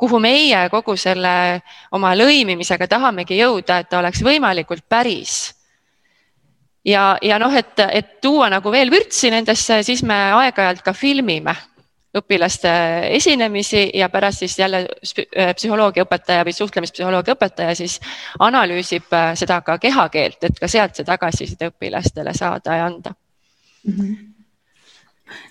kuhu meie kogu selle oma lõimimisega tahamegi jõuda, et ta oleks võimalikult päris. ja, ja noh, et, et tuua nagu veel vürtsi nendesse, siis me aeg-ajalt ka filmime õpilaste esinemisi ja pärast siis jälle äh, psühholoogiaõpetaja või suhtlemispsühholoogia õpetaja siis analüüsib äh, seda ka kehakeelt, et ka sealt see tagasiside õpilastele saada ja anda mm. -hmm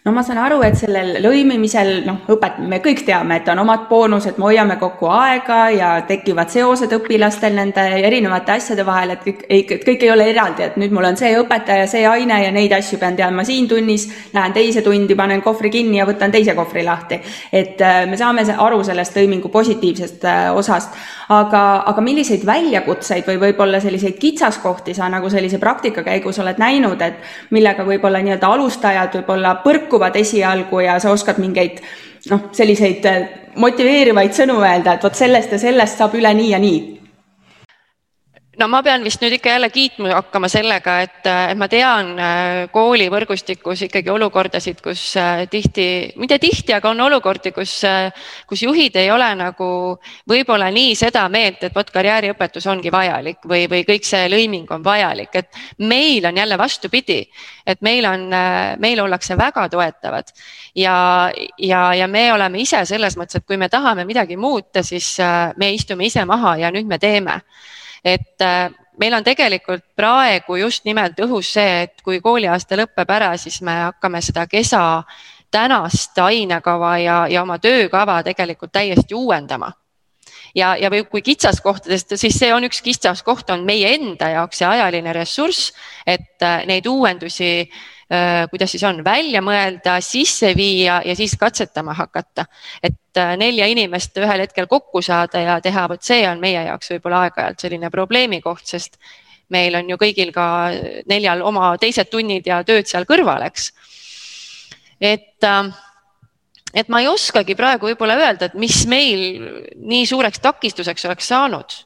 no ma saan aru, et sellel lõimimisel, noh, õpet-, me kõik teame, et on omad boonused, me hoiame kokku aega ja tekivad seosed õpilastel nende erinevate asjade vahel, et kõik ei, kõik ei ole eraldi, et nüüd mul on see õpetaja, see aine ja neid asju pean teadma siin tunnis, lähen teise tundi, panen kohvri kinni ja võtan teise kohvri lahti. et äh, me saame aru sellest lõimingu positiivsest äh, osast, aga, aga milliseid väljakutseid või võib-olla selliseid kitsaskohti sa nagu sellise praktika käigus oled näinud, et millega võib-olla nii-öelda alustajad võib-olla põrkuvad esialgu ja sa oskad mingeid noh, selliseid äh, motiveerivaid sõnu öelda, et vot sellest ja sellest saab üle nii ja nii no ma pean vist nüüd ikka jälle kiitma hakkama sellega, et, et ma tean äh, koolivõrgustikus ikkagi olukordasid, kus äh, tihti, mitte tihti, aga on olukordi, kus, äh, kus juhid ei ole nagu võib-olla nii seda meelt, et vot karjääriõpetus ongi vajalik või, või kõik see lõiming on vajalik, et meil on jälle vastupidi, et meil on, meil ollakse väga toetavad. Ja, ja, ja me oleme ise selles mõttes, et kui me tahame midagi muuta, siis me istume ise maha ja nüüd me teeme et äh, meil on tegelikult praegu just nimelt õhus see, et kui kooliaasta lõpeb ära, siis me hakkame seda kesa tänast ainekava ja, ja oma töökava tegelikult täiesti uuendama. ja, ja kui kitsaskohtadest, siis see on üks kitsaskoht on meie enda jaoks see ajaline ressurss, et äh, neid uuendusi Äh, kuidas siis on, välja mõelda, sisse viia ja siis katsetama hakata. et äh, nelja inimest ühel hetkel kokku saada ja teha, vot see on meie jaoks võib-olla aeg-ajalt selline probleemikoht, sest meil on ju kõigil ka neljal oma teised tunnid ja tööd seal kõrval, eks et äh, et ma ei oskagi praegu võib-olla öelda, et mis meil nii suureks takistuseks oleks saanud.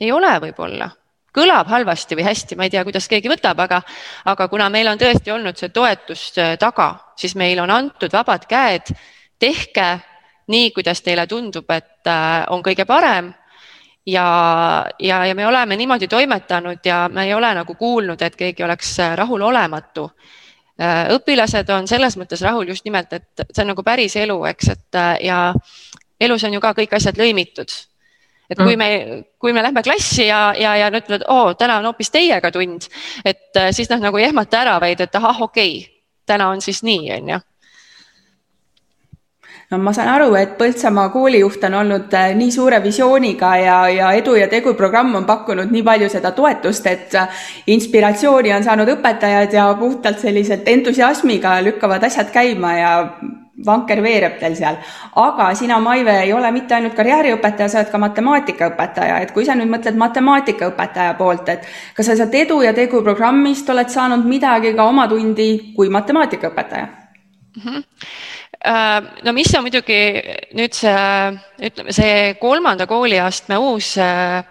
ei ole võib-olla, kõlab halvasti või hästi, ma ei tea, kuidas keegi võtab, aga, aga kuna meil on tõesti olnud see toetus äh, taga, siis meil on antud vabad käed, tehke nii, kuidas teile tundub, et äh, on kõige parem ja, ja, ja me oleme niimoodi toimetanud ja me ei ole nagu kuulnud, et keegi oleks äh, rahulolematu õpilased on selles mõttes rahul just nimelt, et see on nagu päris elu, eks, et ja elus on ju ka kõik asjad lõimitud. Et kui mm. me, kui me lähme klassi ja, ja, ja nad ütlevad, oo, täna on hoopis teiega tund, et äh, siis nad nagu ei ehmata ära, vaid et ahah, okei okay,, täna on siis nii, on ju no ma saan aru, et Põltsamaa koolijuht on olnud äh, nii suure visiooniga ja, ja Edu ja Tegu programm on pakkunud nii palju seda toetust, et äh, inspiratsiooni on saanud õpetajad ja puhtalt selliselt entusiasmiga lükkavad asjad käima ja vanker veereb teil seal. aga sina, Maive, ei ole mitte ainult karjääriõpetaja, sa oled ka matemaatikaõpetaja, et kui sa nüüd mõtled matemaatikaõpetaja poolt, et kas sa sealt Edu ja Tegu programmist oled saanud midagi ka oma tundi kui matemaatikaõpetaja mm? -hmm no mis on muidugi nüüd see, ütleme see kolmanda kooliastme uus äh,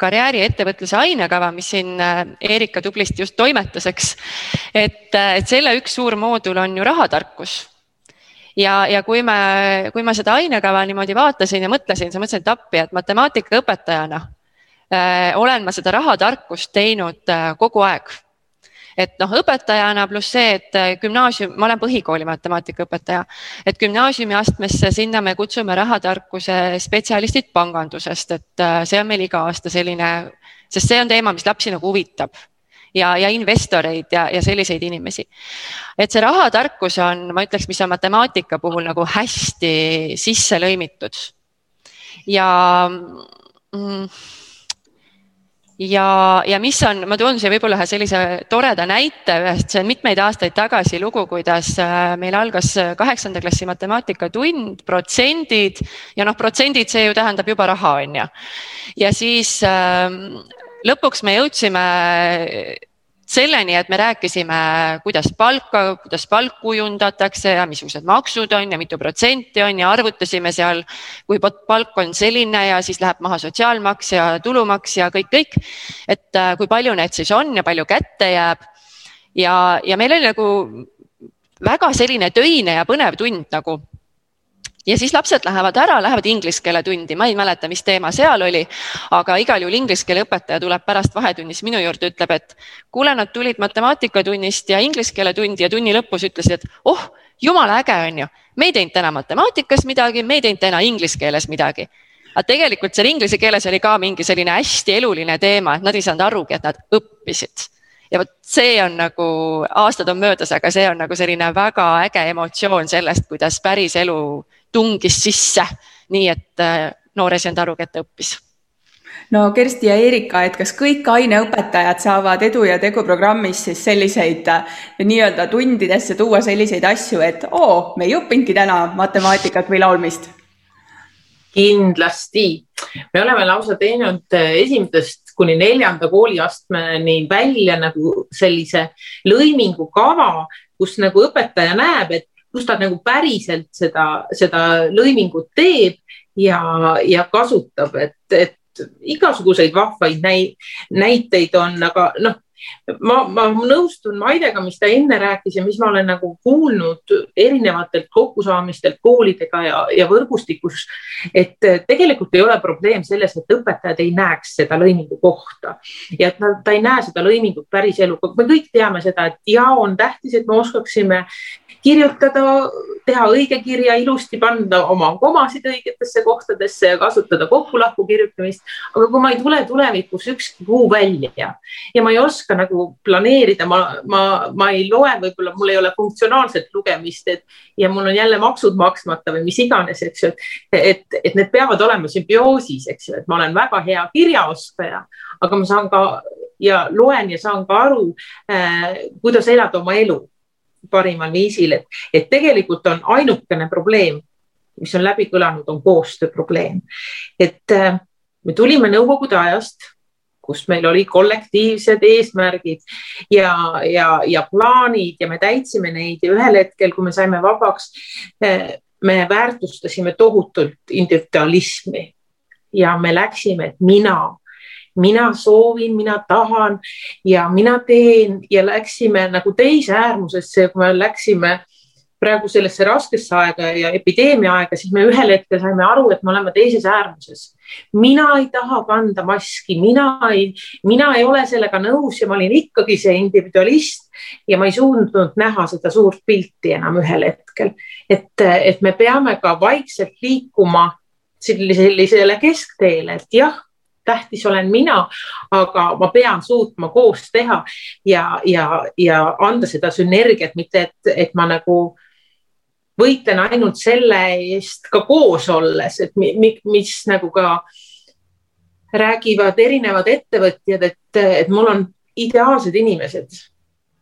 karjääri ettevõtluse ainekava, mis siin äh, Erika tublisti just toimetas, eks. et, et selle üks suur moodul on ju rahatarkus. Ja, ja kui me, kui ma seda ainekava niimoodi vaatasin ja mõtlesin, siis mõtlesin, et appi, et matemaatikaõpetajana äh, olen ma seda rahatarkust teinud äh, kogu aeg. Et noh, õpetajana pluss see, et äh, gümnaasium, ma olen põhikooli matemaatikaõpetaja, et gümnaasiumiastmesse sinna me kutsume rahatarkuse spetsialistid pangandusest, et äh, see on meil iga aasta selline, sest see on teema, mis lapsi nagu huvitab ja, ja investoreid ja, ja selliseid inimesi. et see rahatarkus on, ma ütleks, mis on matemaatika puhul nagu hästi sisse lõimitud. ja mm, ja, ja mis on, ma toon siia võib-olla ühe sellise toreda näite ühest, see on mitmeid aastaid tagasi lugu, kuidas äh, meil algas kaheksanda klassi matemaatikatund, protsendid ja noh, protsendid, see ju tähendab juba raha, on ju. ja siis äh, lõpuks me jõudsime selleni, et me rääkisime, kuidas palka, kuidas palk kujundatakse ja missugused maksud on ja mitu protsenti on ja arvutasime seal, kui palk on selline ja siis läheb maha sotsiaalmaks ja tulumaks ja kõik, kõik. et äh, kui palju need siis on ja palju kätte jääb. ja, ja meil oli nagu väga selline töine ja põnev tund nagu ja siis lapsed lähevad ära, lähevad inglise keele tundi, ma ei mäleta, mis teema seal oli, aga igal juhul inglise keele õpetaja tuleb pärast vahetunnis minu juurde, ütleb, et kuule, nad tulid matemaatikatunnist ja inglise keele tundi ja tunni lõpus ütlesid, et oh, jumala äge on ju, me ei teinud täna matemaatikas midagi, me ei teinud täna inglise keeles midagi. Aga tegelikult seal inglise keeles oli ka mingi selline hästi eluline teema, et nad ei saanud arugi, et nad õppisid. Ja vot see on nagu, aastad on möödas, aga see on nagu selline väga äge emotsioon sellest, kuidas päris elu tungis sisse, nii et äh, noor ei saanud aru, et ta õppis. No Kersti ja Erika, et kas kõik aineõpetajad saavad Edu ja Tegu programmis siis selliseid äh, nii-öelda tundidesse tuua selliseid asju, et oo, me ei õppinudki täna matemaatikat või laulmist? kindlasti, me oleme lausa teinud äh, esimesest kuni neljanda kooliastmeni välja nagu sellise lõimingukava, kus nagu õpetaja näeb, et kus ta nagu päriselt seda, seda lõimingut teeb ja, ja kasutab, et, et igasuguseid vahvaid näiteid on, aga noh, ma, ma nõustun Maidega, mis ta enne rääkis ja mis ma olen nagu kuulnud erinevatelt kokkusaamistelt koolidega ja, ja võrgustikus. et tegelikult ei ole probleem selles, et õpetajad ei näeks seda lõimingu kohta ja et nad, ta ei näe seda lõimingut päris eluga. me kõik teame seda, et ja on tähtis, et me oskaksime kirjutada, teha õige kirja ilusti, panna oma komasid õigetesse kohtadesse ja kasutada kokku-lahku kirjutamist. aga kui ma ei tule tulevikus ükski kuu välja ja ma ei oska nagu planeerida, ma, ma, ma ei loe, võib-olla mul ei ole funktsionaalset lugemist, et ja mul on jälle maksud maksmata või mis iganes, eks ju, et, et, et need peavad olema sümbioosis, eks ju, et ma olen väga hea kirjaoskaja, aga ma saan ka ja loen ja saan ka aru äh,, kuidas elada oma elu parimal viisil, et, et tegelikult on ainukene probleem, mis on läbi kõlanud, on koostöö probleem. et äh, me tulime Nõukogude ajast, kus meil oli kollektiivsed eesmärgid ja, ja, ja plaanid ja me täitsime neid ja ühel hetkel, kui me saime vabaks, me väärtustasime tohutult individualismi ja me läksime, et mina, mina soovin, mina tahan ja mina teen ja läksime nagu teise äärmusesse, kui me läksime praegu sellesse raskesse aega ja epideemia aega, siis me ühel hetkel saime aru, et me oleme teises äärmuses. Mina ei taha kanda maski, mina ei, mina ei ole sellega nõus ja ma olin ikkagi see individualist ja ma ei suutnud näha seda suurt pilti enam ühel hetkel. et, et me peame ka vaikselt liikuma sellisele keskteele, et jah, tähtis olen mina, aga ma pean suutma koos teha ja, ja, ja anda seda sünergiat, mitte et, et ma nagu võitlen ainult selle eest ka koos olles, et mi, mi, mis nagu ka räägivad erinevad ettevõtjad, et, et mul on ideaalsed inimesed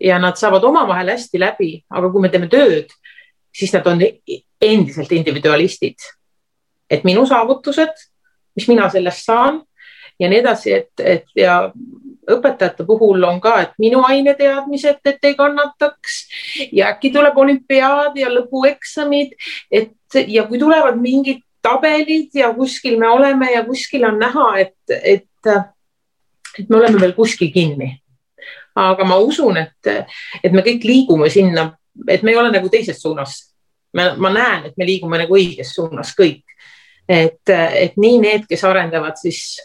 ja nad saavad omavahel hästi läbi, aga kui me teeme tööd, siis nad on endiselt individualistid. et minu saavutused, mis mina sellest saan ja nii edasi, et, et ja õpetajate puhul on ka, et minu aineteadmised, et ei kannataks ja äkki tuleb olümpiaad ja lõpueksamid, et ja kui tulevad mingid tabelid ja kuskil me oleme ja kuskil on näha, et, et, et me oleme veel kuskil kinni. aga ma usun, et, et me kõik liigume sinna, et me ei ole nagu teises suunas. ma näen, et me liigume nagu õiges suunas kõik. et, et nii need, kes arendavad siis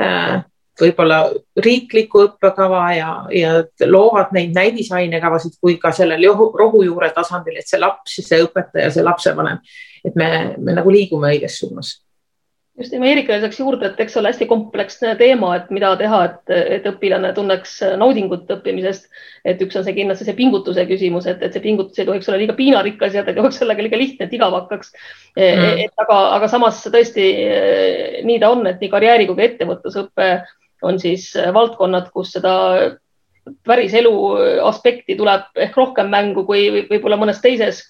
äh, võib-olla riiklikku õppekava ja, ja loovad neid näidisainekavasid kui ka sellel rohujuure tasandil, et see laps, see õpetaja, see lapsevanem, et me, me nagu liigume õiges suunas. Just ja ma Eerikale lisaks juurde, et eks see ole hästi kompleksne teema, et mida teha, et, et õpilane tunneks naudingut õppimisest. et üks on see kindlasti see pingutuse küsimus, et, et see pingutus ei tohiks olla liiga piinarikas ja ta ei tohiks olla ka liiga lihtne, et igav hakkaks. Mm.. et aga, aga samas tõesti nii ta on, et nii karjääri kui ka ettevõtlusõpe on siis äh, valdkonnad, kus seda päriselu aspekti tuleb ehk rohkem mängu kui võib-olla mõnes teises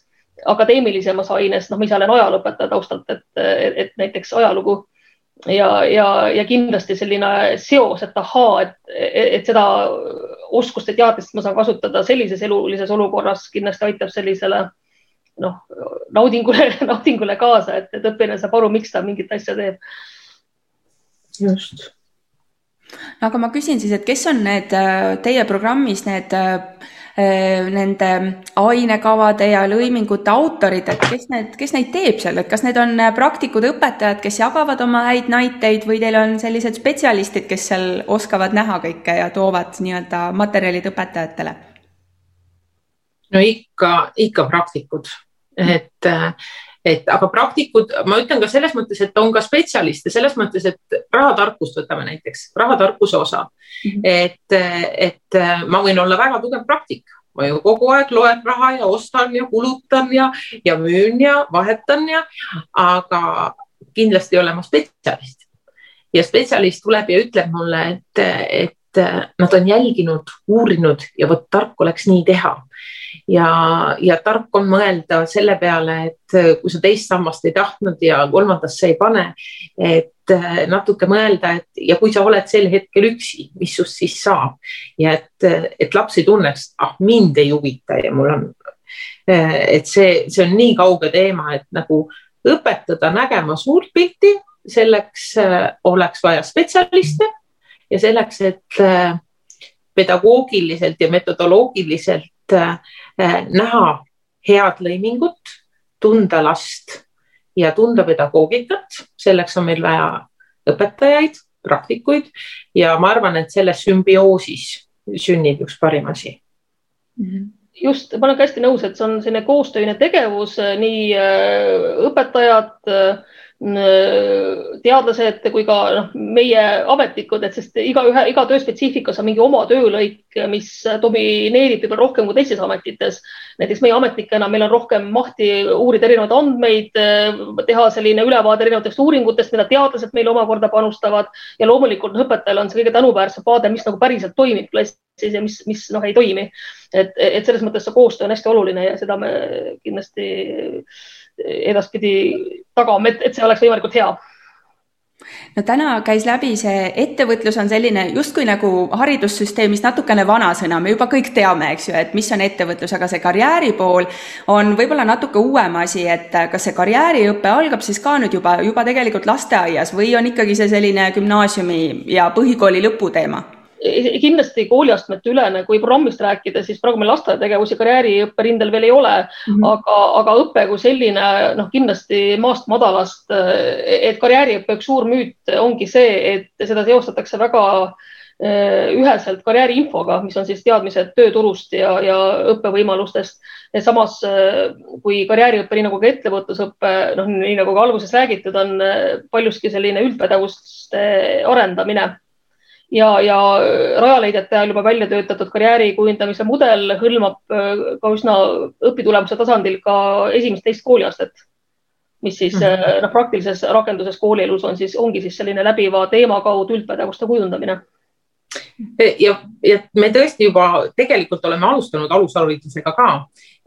akadeemilisemas aines, noh, ma ise olen ajalooõpetaja taustalt, et, et näiteks ajalugu ja, ja, ja kindlasti selline seos, et ahaa, et, et seda oskust ja teadmist ma saan kasutada sellises elulises olukorras, kindlasti aitab sellisele noh, naudingule, naudingule kaasa, et, et õpilane saab aru, miks ta mingit asja teeb. just aga ma küsin siis, et kes on need äh, teie programmis need äh, äh, nende ainekavade ja lõimingute autorid, et kes need, kes neid teeb seal, et kas need on praktikud, õpetajad, kes jagavad oma häid näiteid või teil on sellised spetsialistid, kes seal oskavad näha kõike ja toovad nii-öelda materjalid õpetajatele? no ikka, ikka praktikud, et et aga praktikud, ma ütlen ka selles mõttes, et on ka spetsialiste selles mõttes, et rahatarkust võtame näiteks, rahatarkuse osa mm. -hmm. et, et ma võin olla väga tugev praktik, ma ju kogu aeg loen raha ja ostan ja kulutan ja, ja müün ja vahetan ja, aga kindlasti ei ole ma spetsialist. ja spetsialist tuleb ja ütleb mulle, et, et nad on jälginud, uurinud ja vot tark oleks nii teha ja, ja tark on mõelda selle peale, et äh, kui sa teist sammast ei tahtnud ja kolmandasse ei pane, et äh, natuke mõelda, et ja kui sa oled sel hetkel üksi, mis sinust siis saab? Ja et, äh, et laps ei tunneks, ah mind ei huvita ja mul on, et see, see on nii kauge teema, et nagu õpetada nägema suurt pilti, selleks oleks vaja spetsialiste ja selleks, et pedagoogiliselt ja metodoloogiliselt näha head lõimingut, tunda last ja tunda pedagoogikat, selleks on meil vaja õpetajaid, praktikuid ja ma arvan, et selles sümbioosis sünnib üks parim asi mm. -hmm just, ma olen ka hästi nõus, et see on selline koostöine tegevus, nii äh, õpetajad teadlased kui ka noh, meie ametnikud, et sest igaühe, iga töö spetsiifikas on mingi oma töölõik, mis domineerib võib-olla rohkem kui teistes ametites. näiteks meie ametnikena, meil on rohkem mahti uurida erinevaid andmeid, teha selline ülevaade erinevatest uuringutest, mida teadlased meile omakorda panustavad ja loomulikult õpetajal on see kõige tänuväärsem vaade, mis nagu päriselt toimib klassis ja mis, mis noh, ei toimi. et, et selles mõttes see koostöö on hästi oluline ja seda me kindlasti edaspidi tagame, et, et see oleks võimalikult hea no täna käis läbi see ettevõtlus on selline justkui nagu haridussüsteemis natukene vanasõna, me juba kõik teame, eks ju, et mis on ettevõtlus, aga see karjääri pool on võib-olla natuke uuem asi, et kas see karjääriõpe algab siis ka nüüd juba, juba tegelikult lasteaias või on ikkagi see selline gümnaasiumi ja põhikooli lõputeema? Kindlasti kooliastmete ülene, kui programmist rääkida, siis praegu meil lasteaiategevusi karjääriõppe rindel veel ei ole mm, -hmm. aga, aga õpe kui selline, noh, kindlasti maast madalast, et karjääriõppe üks suur müüt ongi see, et seda seostatakse väga eh, üheselt karjääriinfoga, mis on siis teadmised tööturust ja, ja õppevõimalustest. samas eh, kui karjääriõpe, nii nagu ka ettevõtlusõpe, noh, nii nagu ka alguses räägitud, on eh, paljuski selline üldpädevuste arendamine ja, ja Rajaleidjate ajal juba välja töötatud karjääri kujundamise mudel hõlmab äh, ka üsna õpitulemuse tasandil ka esimest-teist kooliastet, mis siis mm -hmm. noh, praktilises rakenduses koolielus on siis, ongi siis selline läbiva teema kaudu üldpädevuste kujundamine ja, ja me tõesti juba tegelikult oleme alustanud alusharidusega ka.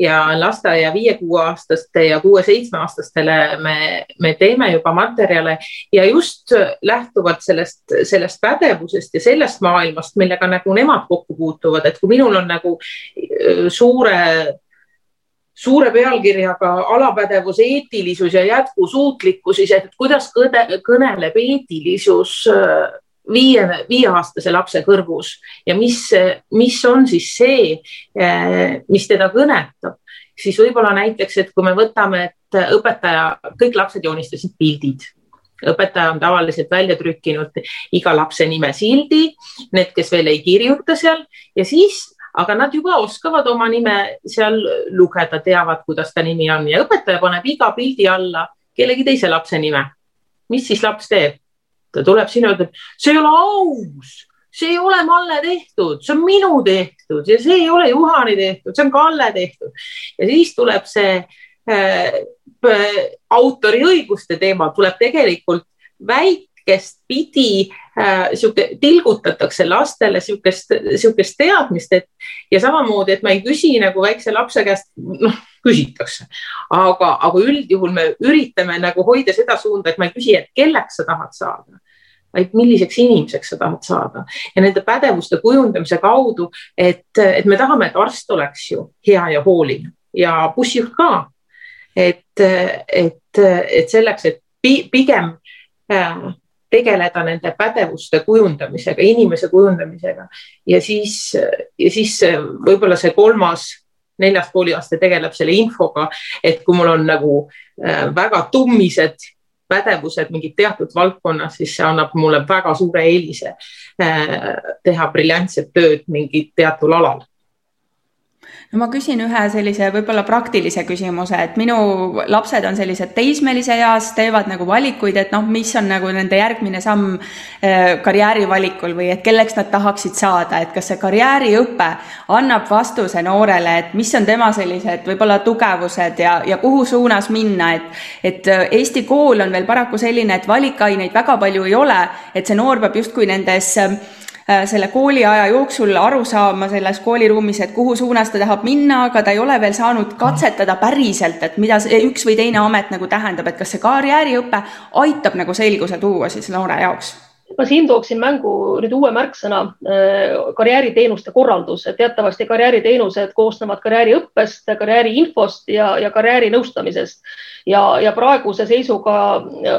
Ja lasteaia viie-kuueaastaste ja kuue-seitsmeaastastele me, me teeme juba materjale. Ja just lähtuvalt sellest, sellest pädevusest ja sellest maailmast, millega nagu nemad kokku puutuvad, et kui minul on nagu äh, suure suure pealkirjaga alapädevus, eetilisus ja jätkusuutlikkus, siis et kuidas kõde, kõneleb eetilisus äh, viie, viieaastase lapse kõrvus ja mis, mis on siis see, eh, mis teda kõnetab, siis võib-olla näiteks, et kui me võtame, et õpetaja, kõik lapsed joonistasid pildid. Õpetaja on tavaliselt välja trükkinud iga lapse nime sildi, need, kes veel ei kirjuta seal. Ja siis, aga nad juba oskavad oma nime seal lugeda, teavad, kuidas ta nimi on. Ja õpetaja paneb iga pildi alla kellegi teise lapse nime. mis siis laps teeb? Ta tuleb sinna ütleb, see ei ole aus, see ei ole Malle tehtud, see on minu tehtud ja see ei ole Juhani tehtud, see on Kalle tehtud. ja siis tuleb see äh, äh autoriõiguste teema, tuleb tegelikult väikest pidi sihuke, tilgutatakse lastele sihukest, sihukest teadmist, et ja samamoodi, et ma ei küsi nagu väikse lapse käest, noh, küsitakse, aga, aga üldjuhul me üritame nagu hoida seda suunda, et ma ei küsi, et kelleks sa tahad saada vaid milliseks inimeseks sa tahad saada. Ja nende pädevuste kujundamise kaudu, et, et me tahame, et arst oleks ju hea ja hooliv ja bussijuht ka. et, et, et selleks, et pigem äh, tegeleda nende pädevuste kujundamisega, inimese kujundamisega. Ja siis, ja siis võib-olla see kolmas neljas kooliaste tegeleb selle infoga, et kui mul on nagu äh, väga tummised pädevused mingid teatud valdkonnas, siis see annab mulle väga suure eelise äh, teha briljantset tööd mingil teatud alal no ma küsin ühe sellise võib-olla praktilise küsimuse, et minu lapsed on sellised teismelise eas, teevad nagu valikuid, et noh, mis on nagu nende järgmine samm äh, karjääri valikul või et kelleks nad tahaksid saada, et kas see karjääriõpe annab vastuse noorele, et mis on tema sellised võib-olla tugevused ja, ja kuhu suunas minna, et et äh, Eesti kool on veel paraku selline, et valikaineid väga palju ei ole, et see noor peab justkui nendes äh, selle kooliaja jooksul aru saama selles kooliruumis, et kuhu suunas ta tahab minna, aga ta ei ole veel saanud katsetada päriselt, et mida see üks või teine amet nagu tähendab, et kas see karjääriõpe aitab nagu selguse tuua siis noore jaoks? ma siin tooksin mängu nüüd uue märksõna äh, karjääriteenuste korraldus, teatavasti karjääriteenused koosnevad karjääriõppest, karjääriinfost ja, ja karjäärinõustamisest ja, ja praeguse seisuga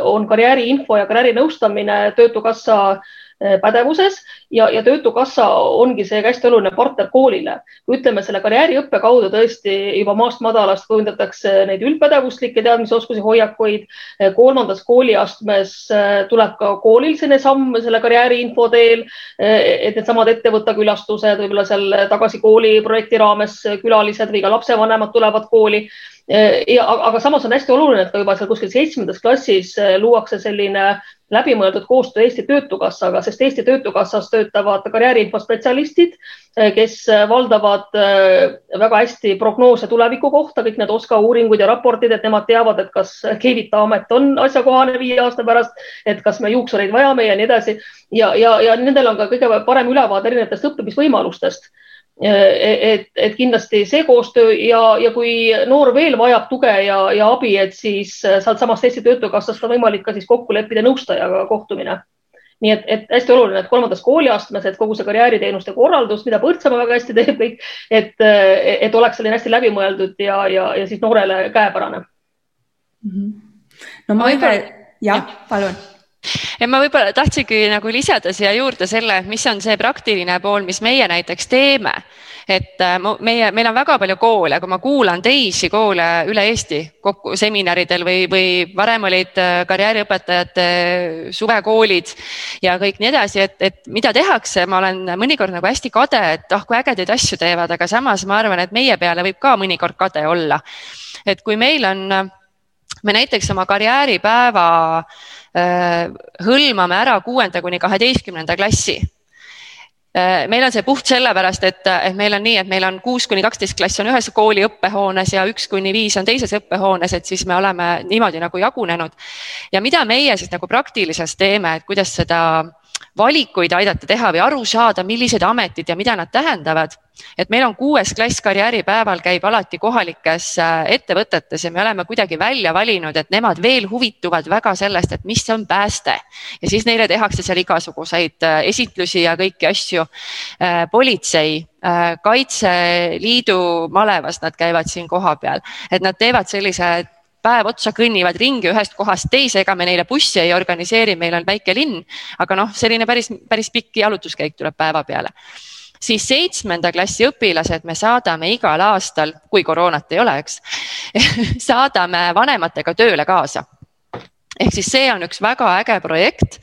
on karjääriinfo ja karjäärinõustamine Töötukassa äh, Äh, pädevuses ja, ja Töötukassa ongi seega hästi oluline partner koolile. ütleme selle karjääriõppe kaudu tõesti juba maast madalast kujundatakse neid üldpädevuslikke teadmisoskusi, hoiakuid. Äh, kolmandas kooliastmes äh, tuleb ka koolil selline samm selle karjääriinfo teel, et needsamad ettevõtte külastused, võib-olla seal tagasi kooli projekti raames külalised või ka lapsevanemad tulevad kooli ja aga samas on hästi oluline, et ka juba seal kuskil seitsmendas klassis luuakse selline läbimõeldud koostöö Eesti Töötukassaga, sest Eesti Töötukassas töötavad karjääriinfospetsialistid, eh, kes eh, valdavad väga hästi prognoose tuleviku kohta, kõik need OSKA uuringud ja raportid, et nemad teavad, et kas Keevita amet on asjakohane viie aasta pärast, et kas me juuksureid vajame ja nii edasi. ja, ja, ja nendel on ka kõige parem ülevaade erinevatest õppimisvõimalustest et, et kindlasti see koostöö ja, ja kui noor veel vajab tuge ja, ja abi, et siis sealtsamast Eesti Töötukassast on võimalik ka siis kokku leppida nõustajaga kohtumine nii et, et hästi oluline, et kolmandas kooliastmes, et kogu see karjääriteenuste korraldus, mida Põltsamaa väga hästi teeb kõik, et, et oleks selline hästi läbimõeldud ja, ja, ja siis noorele käepärane mm. -hmm. no ma võib-olla, jah, palun ja ma võib-olla tahtsingi nagu lisada siia juurde selle, mis on see praktiline pool, mis meie näiteks teeme. et äh, meie, meil on väga palju koole, kui ma kuulan teisi koole üle Eesti kokku seminaridel või, või varem olid äh, karjääriõpetajate suvekoolid ja kõik nii edasi, et, et mida tehakse, ma olen mõnikord nagu hästi kade, et ah, kui ägedaid asju teevad, aga samas ma arvan, et meie peale võib ka mõnikord kade olla. et kui meil on, me näiteks oma karjääripäeva Äh, hõlmame ära kuuenda kuni kaheteistkümnenda klassi äh, meil on see puht sellepärast, et, et meil on nii, et meil on kuus kuni kaksteist klass on ühes kooli õppehoones ja üks kuni viis on teises õppehoones, et siis me oleme niimoodi nagu jagunenud. ja mida meie siis nagu praktilises teeme, et kuidas seda valikuid aidata teha või aru saada, millised ametid ja mida nad tähendavad. Et meil on kuues klass karjääripäeval käib alati kohalikes äh, ettevõtetes ja me oleme kuidagi välja valinud, et nemad veel huvituvad väga sellest, et mis on pääste. Ja siis neile tehakse seal igasuguseid äh, esitlusi ja kõiki asju. Äh, politsei, Kaitseliidu malevas nad käivad siin kohapeal, et nad teevad sellise päev otsa kõnnivad ringi ühest kohast teise, ega me neile bussi ei organiseeri, meil on väike linn, aga noh, selline päris, päris pikk jalutuskäik tuleb päeva peale siis seitsmenda klassi õpilased me saadame igal aastal, kui koroonat ei ole, eks saadame vanematega tööle kaasa ehk siis see on üks väga äge projekt,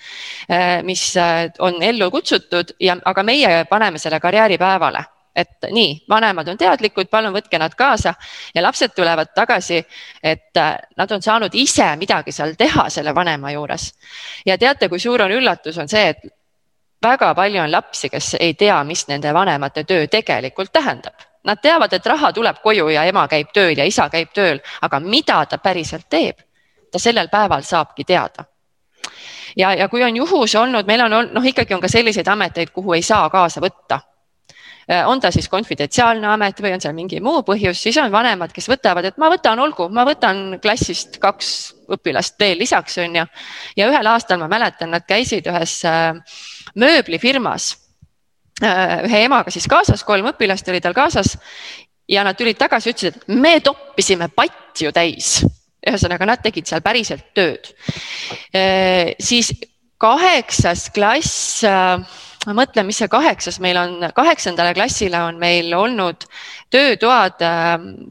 eh, mis eh, on ellu kutsutud ja, aga meie paneme selle karjääripäevale et nii, vanemad on teadlikud, palun võtke nad kaasa ja lapsed tulevad tagasi, et äh, nad on saanud ise midagi seal teha selle vanema juures. ja teate, kui suur on üllatus, on see, et väga palju on lapsi, kes ei tea, mis nende vanemate töö tegelikult tähendab. Nad teavad, et raha tuleb koju ja ema käib tööl ja isa käib tööl, aga mida ta päriselt teeb, ta sellel päeval saabki teada ja, ja kui on juhus olnud, meil on olnud, noh, ikkagi on ka selliseid ameteid, kuhu ei saa kaasa võtta Äh, on ta siis konfidentsiaalne amet või on seal mingi muu põhjus, siis on vanemad, kes võtavad, et ma võtan, olgu, ma võtan klassist kaks õpilast veel lisaks, on ju. ja ühel aastal ma mäletan, nad käisid ühes äh, mööblifirmas äh, ühe emaga siis kaasas, kolm õpilast oli tal kaasas ja nad tulid tagasi, ütlesid, et me toppisime patju täis. ühesõnaga, nad tegid seal päriselt tööd. siis kaheksas klass ma mõtlen, mis see kaheksas meil on, kaheksandale klassile on meil olnud töötoad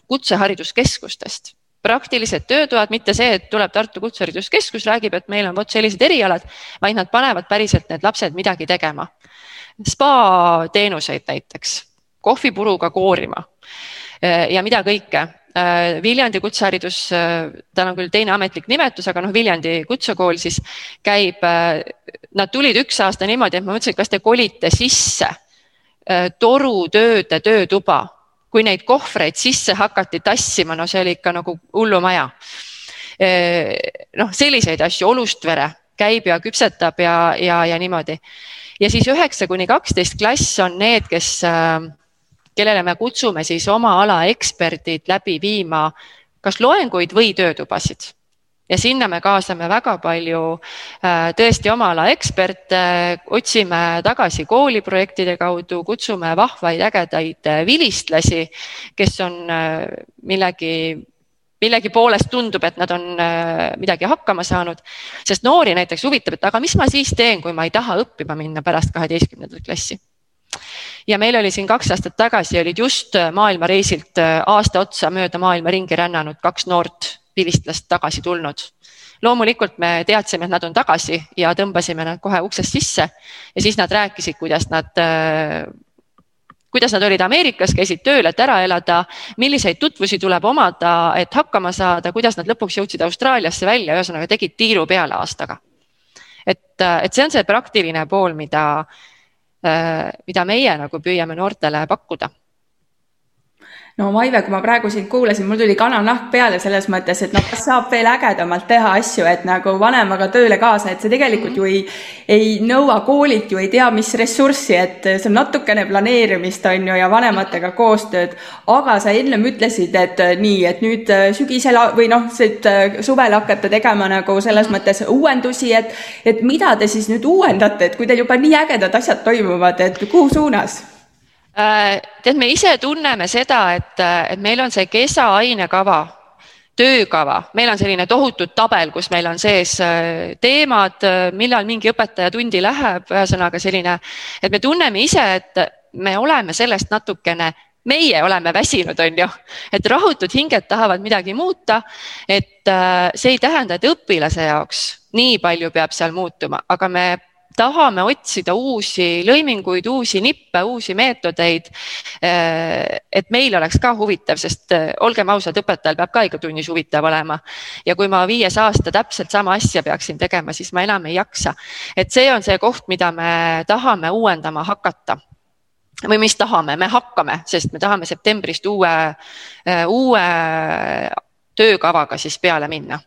kutsehariduskeskustest praktilised töötoad, mitte see, et tuleb Tartu Kutsehariduskeskus, räägib, et meil on vot sellised erialad, vaid nad panevad päriselt need lapsed midagi tegema. spa teenuseid näiteks, kohvipuruga koorima äh, ja mida kõike Äh, Viljandi kutseharidus, äh, tal on küll teine ametlik nimetus, aga noh, Viljandi kutsekool siis käib, nad tulid üks aasta niimoodi, et ma mõtlesin, et kas te kolite sisse torutööde töötuba, kui neid kohvreid sisse hakati tassima, no see oli ikka nagu hullumaja. noh, selliseid asju, Olustvere käib ja küpsetab ja, ja, ja niimoodi. ja siis üheksa kuni kaksteist klass on need, kes äh, kellele me kutsume siis oma ala eksperdid läbi viima kas loenguid või töötubasid ja sinna me kaasame väga palju äh, tõesti oma ala eksperte, otsime tagasi kooliprojektide kaudu, kutsume vahvaid ägedaid äh, vilistlasi, kes on äh, millegi millegi poolest tundub, et nad on midagi hakkama saanud, sest noori näiteks huvitab, et aga mis ma siis teen, kui ma ei taha õppima minna pärast kaheteistkümnendat klassi? Ja meil oli siin kaks aastat tagasi olid just maailmareisilt aasta otsa mööda maailma ringi rännanud kaks noort vilistlast tagasi tulnud. loomulikult me teadsime, et nad on tagasi ja tõmbasime nad kohe uksest sisse ja siis nad rääkisid, kuidas nad äh, kuidas nad olid Ameerikas, käisid tööl, et ära elada, milliseid tutvusi tuleb omada, et hakkama saada, kuidas nad lõpuks jõudsid Austraaliasse välja, ühesõnaga tegid tiiru peale aastaga. et, et see on see praktiline pool, mida, Äh, mida meie nagu püüame noortele pakkuda no Maive, kui ma praegu sind kuulasin, mul tuli kananahk peale selles mõttes, et noh, kas saab veel ägedamalt teha asju, et nagu vanemaga tööle kaasa, et see tegelikult ju ei, ei nõua koolilt ju ei tea, mis ressurssi, et see on natukene planeerimist, on ju, ja vanematega koostööd. aga sa ennem ütlesid, et nii, et nüüd sügisel või noh, suvel hakkate tegema nagu selles mõttes uuendusi, et, et mida te siis nüüd uuendate, et kui teil juba nii ägedad asjad toimuvad, et kuhu suunas? Äh, tead, me ise tunneme seda, et, et meil on see kesa ainekava, töökava, meil on selline tohutu tabel, kus meil on sees äh, teemad, millal mingi õpetaja tundi läheb, ühesõnaga selline, et me tunneme ise, et me oleme sellest natukene meie oleme väsinud, on ju, et rahutud hinged tahavad midagi muuta. et äh, see ei tähenda, et õpilase jaoks nii palju peab seal muutuma, aga me tahame otsida uusi lõiminguid, uusi nippe, uusi meetodeid. Eh, et meil oleks ka huvitav, sest eh, olgem ausad, õpetajal peab ka iga tunnis huvitav olema. ja kui ma viies aasta täpselt sama asja peaksin tegema, siis ma enam ei jaksa. et see on see koht, mida me tahame uuendama hakata või mis tahame, me hakkame, sest me tahame septembrist uue, eh, uue töökavaga siis peale minna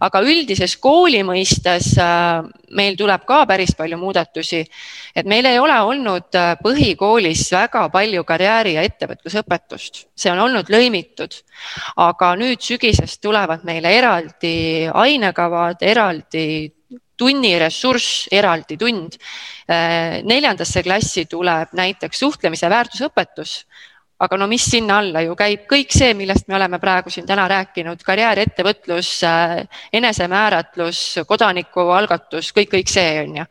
aga üldises kooli mõistes äh, meil tuleb ka päris palju muudatusi. et meil ei ole olnud äh, põhikoolis väga palju karjääri ja ettevõtlusõpetust, see on olnud lõimitud. aga nüüd sügisest tulevad meile eraldi ainekavad, eraldi tunniressurss, eraldi tund. Äh, neljandasse klassi tuleb näiteks suhtlemise väärtusõpetus aga no mis sinna alla ju käib kõik see, millest me oleme praegu siin täna rääkinud, karjäär, ettevõtlus, äh, enesemääratlus, kodanikualgatus, kõik, kõik see on ju.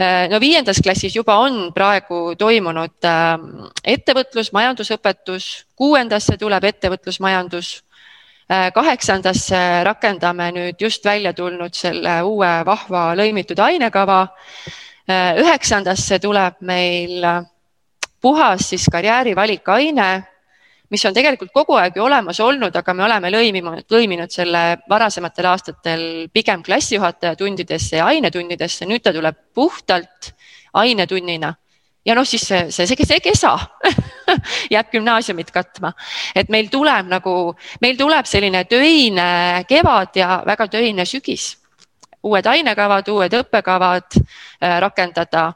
Äh, no viiendas klassis juba on praegu toimunud äh, ettevõtlus, majandusõpetus, kuuendasse tuleb ettevõtlusmajandus kaheksandasse rakendame nüüd just välja tulnud selle uue vahva lõimitud ainekava. üheksandasse tuleb meil puhas siis karjääri valikaine, mis on tegelikult kogu aeg ju olemas olnud, aga me oleme lõiminud, lõiminud selle varasematel aastatel pigem klassijuhataja tundidesse ja ainetundidesse, nüüd ta tuleb puhtalt ainetunnina ja noh, siis see, see, see, see kesa jääb gümnaasiumit katma, et meil tuleb nagu, meil tuleb selline töine kevad ja väga töine sügis. uued ainekavad, uued õppekavad äh, rakendada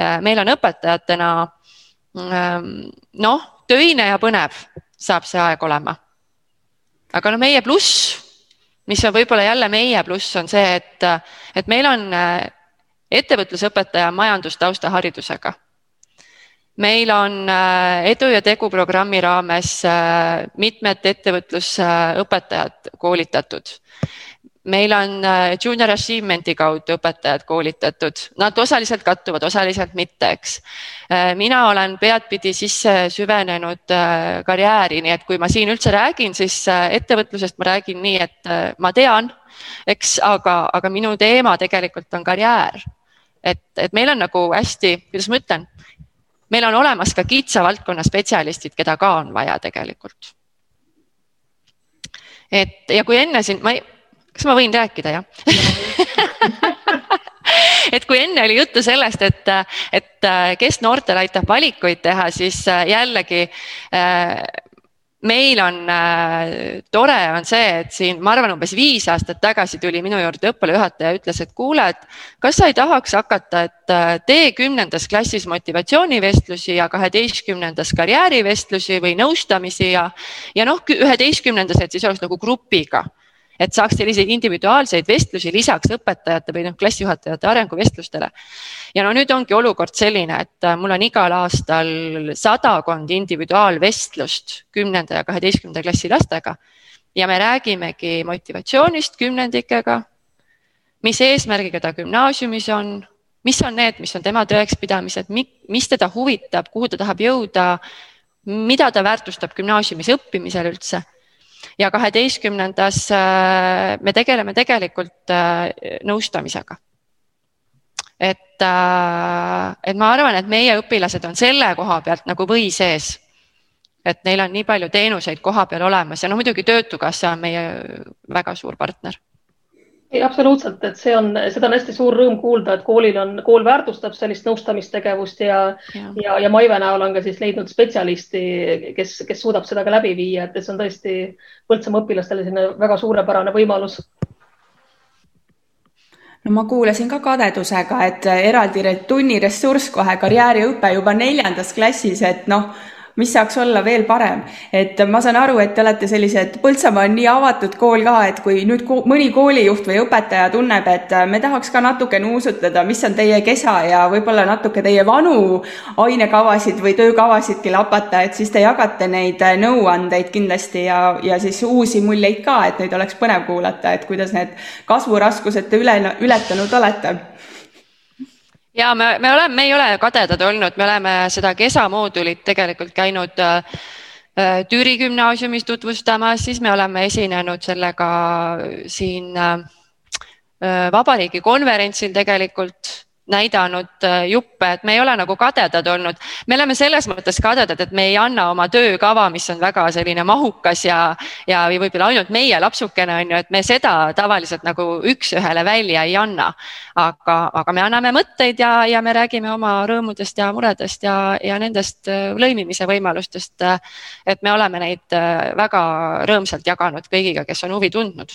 äh,. meil on õpetajatena noh, töine ja põnev saab see aeg olema. aga no meie pluss, mis on võib-olla jälle meie pluss, on see, et, et meil on äh, ettevõtlusõpetaja majandustausta haridusega. meil on äh, Edu ja Tegu programmi raames äh, mitmed ettevõtlusõpetajad koolitatud meil on äh, junior achievement'i kaudu õpetajad koolitatud, nad osaliselt kattuvad, osaliselt mitte, eks. Äh, mina olen peadpidi sisse süvenenud äh, karjääri, nii et kui ma siin üldse räägin, siis ettevõtlusest ma räägin nii, et ma tean, eks, aga, aga minu teema tegelikult on karjäär. et, et meil on nagu hästi, kuidas ma ütlen, meil on olemas ka kitsa valdkonna spetsialistid, keda ka on vaja tegelikult. et ja kui enne siin, ma ei kas ma võin rääkida, jah? Et kui enne oli juttu sellest, et, et kes noortel aitab valikuid teha, siis jällegi meil on äh, tore, on see, et siin, ma arvan, umbes viis aastat tagasi tuli minu juurde õppealajuhataja ja ütles, et kuule, et kas sa ei tahaks hakata, et äh, tee kümnendas klassis motivatsioonivestlusi ja kaheteistkümnendas karjäärivestlusi või nõustamisi ja, ja noh, üheteistkümnendas, et siis oleks nagu grupiga et saaks selliseid individuaalseid vestlusi lisaks õpetajate või noh, klassijuhatajate arenguvestlustele. ja no nüüd ongi olukord selline, et äh, mul on igal aastal sadakond individuaalvestlust kümnenda ja kaheteistkümnenda klassi lastega ja me räägimegi motivatsioonist kümnendikega, mis eesmärgiga ta gümnaasiumis on, mis on need, mis on tema tõekspidamised, mis teda huvitab, kuhu ta tahab jõuda, mida ta väärtustab gümnaasiumis õppimisel üldse ja kaheteistkümnendas äh, me tegeleme tegelikult äh, nõustamisega. et, äh, et ma arvan, et meie õpilased on selle koha pealt nagu või sees. et neil on nii palju teenuseid koha peal olemas ja no muidugi Töötukassa on meie väga suur partner ei, absoluutselt, et see on, seda on hästi suur rõõm kuulda, et koolil on, kool väärtustab sellist nõustamistegevust ja, ja, ja, ja Maive näol on ka siis leidnud spetsialisti, kes, kes suudab seda ka läbi viia, et see on tõesti Põltsamaa õpilastele selline väga suurepärane võimalus. No ma kuulasin ka kadedusega, et eraldi tunniressurss kohe karjääriõpe juba neljandas klassis, et noh mis saaks olla veel parem, et ma saan aru, et te olete sellised, Põltsamaa on nii avatud kool ka, et kui nüüd mõni koolijuht või õpetaja tunneb, et me tahaks ka natuke nuusutada, mis on teie kesa ja võib-olla natuke teie vanu ainekavasid või töökavasidki lapata, et siis te jagate neid nõuandeid kindlasti ja, ja siis uusi muljeid ka, et neid oleks põnev kuulata, et kuidas need kasvuraskused te üle, ületanud olete ja me, me oleme, me ei ole kadedad olnud, me oleme seda Kesa moodulit tegelikult käinud äh, äh, Türi gümnaasiumis tutvustamas, siis me oleme esinenud sellega siin äh vabariigi konverentsil tegelikult näidanud äh, juppe, et me ei ole nagu kadedad olnud. me oleme selles mõttes kadedad, et me ei anna oma töökava, mis on väga selline mahukas ja, ja võib-olla ainult meie lapsukene on ju, et me seda tavaliselt nagu üks-ühele välja ei anna. aga, aga me anname mõtteid ja, ja me räägime oma rõõmudest ja muredest ja, ja nendest äh, lõimimise võimalustest. Äh, et me oleme neid väga rõõmsalt jaganud kõigiga, kes on huvi tundnud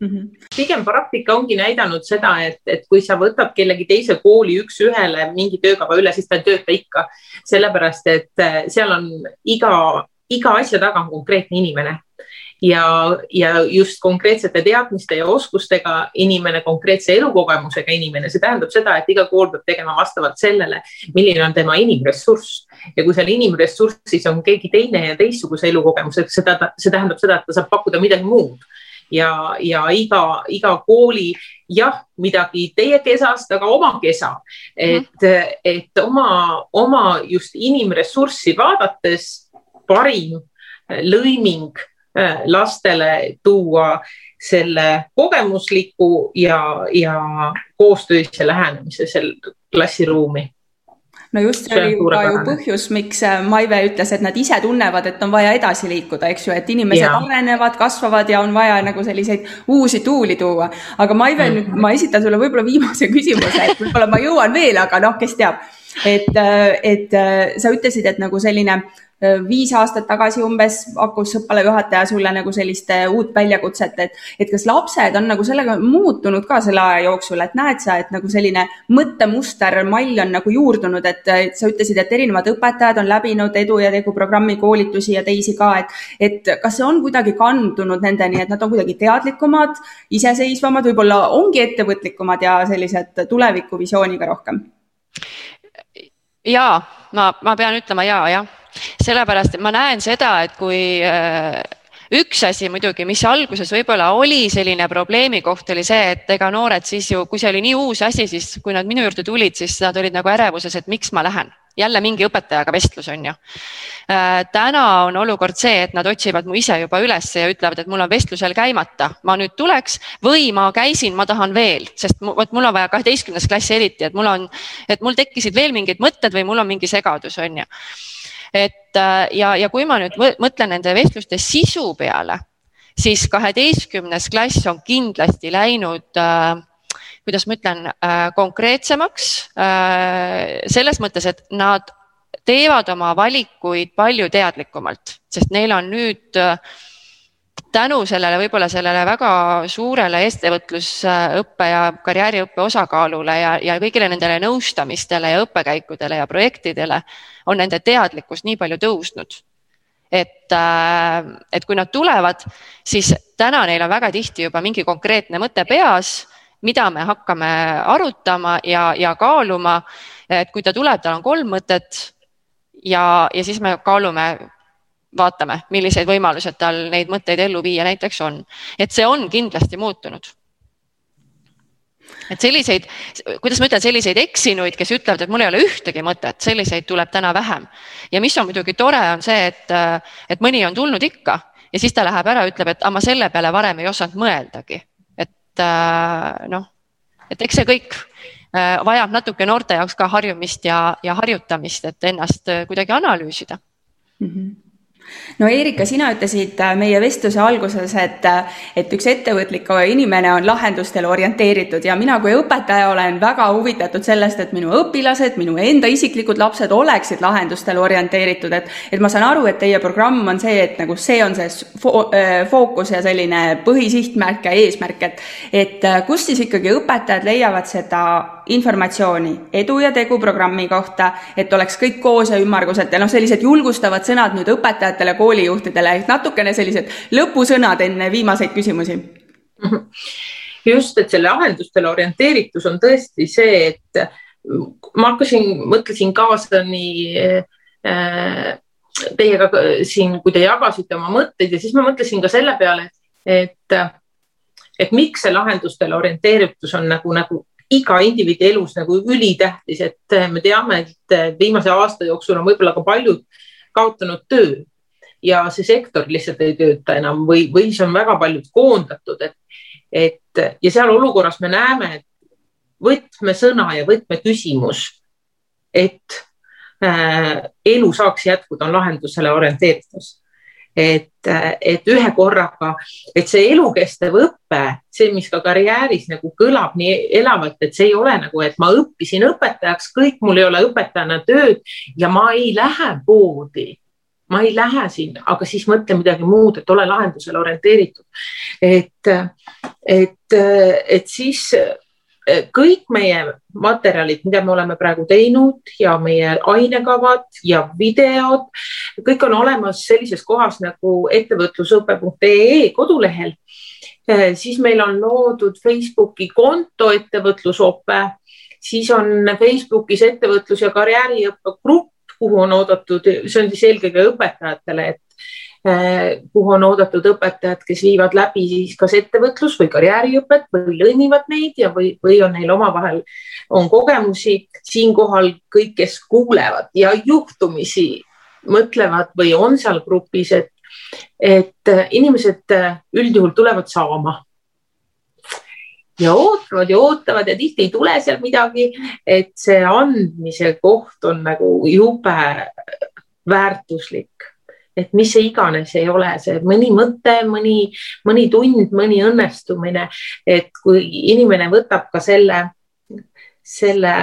Mm -hmm. pigem praktika ongi näidanud seda, et, et kui sa võtad kellegi teise kooli üks-ühele mingi töökava üle, siis ta ei tööta ikka. sellepärast, et äh, seal on iga, iga asja taga on konkreetne inimene ja, ja just konkreetsete teadmiste ja oskustega inimene, konkreetse elukogemusega inimene, see tähendab seda, et iga kool peab tegema vastavalt sellele, milline on tema inimressurss ja kui seal inimressurssis on keegi teine ja teistsuguse elukogemusega, seda, see tähendab seda, et ta saab pakkuda midagi muud ja, ja iga, iga kooli jah, midagi teie kesast, aga oma kesa, et, et oma, oma just inimressurssi vaadates parim lõiming äh, lastele tuua selle kogemusliku ja, ja koostöise lähenemise seal klassiruumi no just see oli ka ju põhjus, miks äh, Maive ütles, et nad ise tunnevad, et on vaja edasi liikuda, eks ju, et inimesed ja. arenevad, kasvavad ja on vaja nagu selliseid uusi tuuli tuua. aga Maive mm, -hmm. nüüd ma esitan sulle võib-olla viimase küsimuse, et võib-olla ma jõuan veel, aga noh, kes teab. et, äh, et äh, sa ütlesid, et nagu selline viis aastat tagasi umbes pakkus õppealajuhataja sulle nagu sellist uut väljakutset, et, et kas lapsed on nagu sellega muutunud ka selle aja jooksul, et näed sa, et nagu selline mõttemuster, mall on nagu juurdunud, et, et sa ütlesid, et erinevad õpetajad on läbinud edu ja tegu programmi koolitusi ja teisi ka, et, et kas see on kuidagi kandunud nendeni, et nad on kuidagi teadlikumad, iseseisvamad, võib-olla ongi ettevõtlikumad ja sellised tulevikuvisiooniga rohkem? ja ma, ma pean ütlema ja, jah sellepärast, et ma näen seda, et kui äh, üks asi muidugi, mis alguses võib-olla oli selline probleemi koht, oli see, et ega noored siis ju, kui see oli nii uus asi, siis kui nad minu juurde tulid, siis nad olid nagu ärevuses, et miks ma lähen. Jälle mingi õpetajaga vestlus on ju. Äh, täna on olukord see, et nad otsivad mu ise juba üles ja ütlevad, et mul on vestlusel käimata, ma nüüd tuleks või ma käisin, ma tahan veel, sest vot mul on vaja kaheteistkümnes klass eriti, et mul on, et mul tekkisid veel mingid mõtted või mul on mingi segadus, on ju et äh, ja, ja kui ma nüüd mõtlen nende vestluste sisu peale, siis kaheteistkümnes klass on kindlasti läinud äh, kuidas ma ütlen äh,, konkreetsemaks äh, selles mõttes, et nad teevad oma valikuid palju teadlikumalt, sest neil on nüüd äh, tänu sellele, võib-olla sellele väga suurele ettevõtlusõppe ja karjääriõppe osakaalule ja, ja kõigile nendele nõustamistele ja õppekäikudele ja projektidele on nende teadlikkus nii palju tõusnud. et, äh, et kui nad tulevad, siis täna neil on väga tihti juba mingi konkreetne mõte peas, mida me hakkame arutama ja, ja kaaluma. et kui ta tuleb, tal on kolm mõtet ja, ja siis me kaalume vaatame, millised võimalused tal neid mõtteid ellu viia näiteks on. et see on kindlasti muutunud. et selliseid, kuidas ma ütlen, selliseid eksinuid, kes ütlevad, et mul ei ole ühtegi mõtet, selliseid tuleb täna vähem. ja mis on muidugi tore, on see, et, et mõni on tulnud ikka ja siis ta läheb ära, ütleb, et aga ma selle peale varem ei osanud mõeldagi. et noh, et eks see kõik vajab natuke noorte jaoks ka harjumist ja, ja harjutamist, et ennast kuidagi analüüsida mm. -hmm no Erika, sina ütlesid äh, meie vestluse alguses, et, äh, et üks ettevõtlik inimene on lahendustele orienteeritud ja mina kui õpetaja olen väga huvitatud sellest, et minu õpilased, minu enda isiklikud lapsed oleksid lahendustele orienteeritud, et, et ma saan aru, et teie programm on see, et nagu see on see fo äh, fookus ja selline põhisihtmärk ja eesmärk, et, et kus siis ikkagi õpetajad leiavad seda informatsiooni edu ja tegu programmi kohta, et oleks kõik koos ja ümmarguselt ja noh, sellised julgustavad sõnad nüüd õpetajatele, koolijuhtidele, et natukene sellised lõpusõnad enne viimaseid küsimusi. just, et see lahendustele orienteeritus on tõesti see, et ma hakkasin, mõtlesin kaasa nii äh, teiega siin, kui te jagasite oma mõtteid ja siis ma mõtlesin ka selle peale, et, et miks see lahendustele orienteeritus on nagu, nagu iga indiviidi elus nagu ülitähtis, et me teame, et viimase aasta jooksul on võib-olla ka paljud kaotanud töö ja see sektor lihtsalt ei tööta enam või, või siis on väga paljud koondatud, et, et ja seal olukorras me näeme, et võtmesõna ja võtmeküsimus, et äh, elu saaks jätkuda, on lahendusele orienteeritus et, et ühe korraga, et see elukestev õpe, see, mis ka karjääris nagu kõlab nii elavalt, et see ei ole nagu, et ma õppisin õpetajaks, kõik, mul ei ole õpetajana tööd ja ma ei lähe poodi ma ei lähe sinna, aga siis mõtle midagi muud, et ole lahendusele orienteeritud. et, et, et siis kõik meie materjalid, mida me oleme praegu teinud ja meie ainekavad ja videod, kõik on olemas sellises kohas nagu ettevõtlusõpe.ee kodulehel. siis meil on loodud Facebooki konto ettevõtlusõpe, siis on Facebookis ettevõtlus ja karjääriõppe grupp, kuhu on oodatud, see on siis eelkõige õpetajatele, et Eh, kuhu on oodatud õpetajad, kes viivad läbi siis kas ettevõtlus või karjääriõpet või lõimivad neid ja, või, või on neil omavahel, on kogemusi. siinkohal kõik, kes kuulevad ja juhtumisi mõtlevad või on seal grupis, et, et inimesed üldjuhul tulevad saama ja ootavad ja ootavad ja tihti ei tule seal midagi, et see andmise koht on nagu jube väärtuslik et mis see iganes ei ole, see mõni mõte, mõni, mõni tund, mõni õnnestumine, et kui inimene võtab ka selle, selle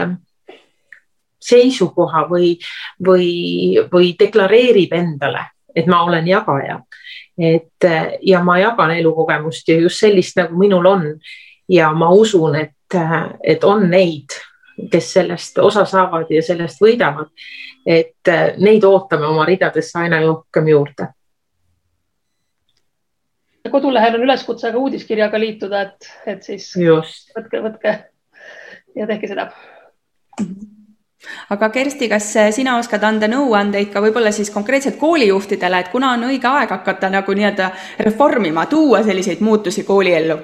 seisukoha või, või, või deklareerib endale, et ma olen jagaja. et ja ma jagan elukogemust ja just sellist, nagu minul on. ja ma usun, et, et on neid, kes sellest osa saavad ja sellest võidavad. et äh, neid ootame oma ridadesse aina rohkem juurde. kodulehel on üleskutse ka uudiskirjaga liituda, et, et siis Just. võtke, võtke ja tehke seda aga Kersti, kas sina oskad anda nõuandeid ka võib-olla siis konkreetselt koolijuhtidele, et kuna on õige aeg hakata nagu nii-öelda reformima, tuua selliseid muutusi kooliellu?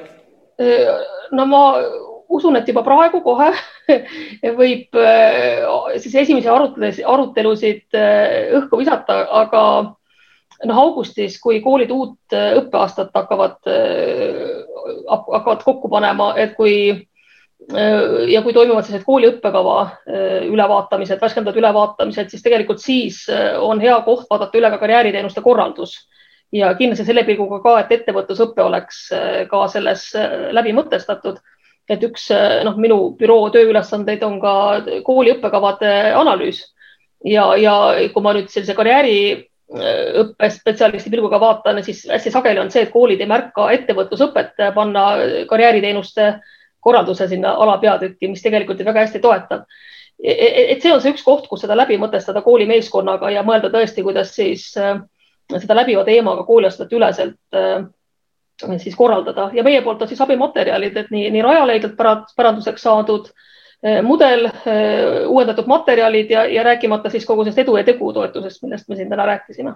no ma usun, et juba praegu kohe võib äh, siis esimesi arutlusi, arutelusid äh, õhku visata, aga noh, augustis, kui koolid uut äh, õppeaastat hakkavad, hakkavad kokku panema, et kui ja kui toimuvad sellised kooli õppekava ülevaatamised, värskendavad ülevaatamised, siis tegelikult siis on hea koht vaadata üle ka karjääriteenuste korraldus. Ja kindlasti selle pilguga ka, et ettevõtlusõpe oleks ka selles läbi mõtestatud et üks noh, minu büroo tööülesandeid on ka kooli õppekavade analüüs ja, ja kui ma nüüd sellise karjääri õppespetsialisti pilguga vaatan, siis hästi sageli on see, et koolid ei märka ettevõtlusõpet panna karjääriteenuste korralduse sinna alapeatükki, mis tegelikult väga hästi toetab. E, e, et see on see üks koht, kus seda läbi mõtestada kooli meeskonnaga ja mõelda tõesti, kuidas siis seda läbiva teemaga kooliaastate üleselt siis korraldada ja meie poolt on siis abimaterjalid, et nii, nii Rajaleidjalt päranduseks saadud eh, mudel, eh, uuendatud materjalid ja, ja rääkimata siis kogu sellest edu ja tegu toetusest, millest me siin täna rääkisime.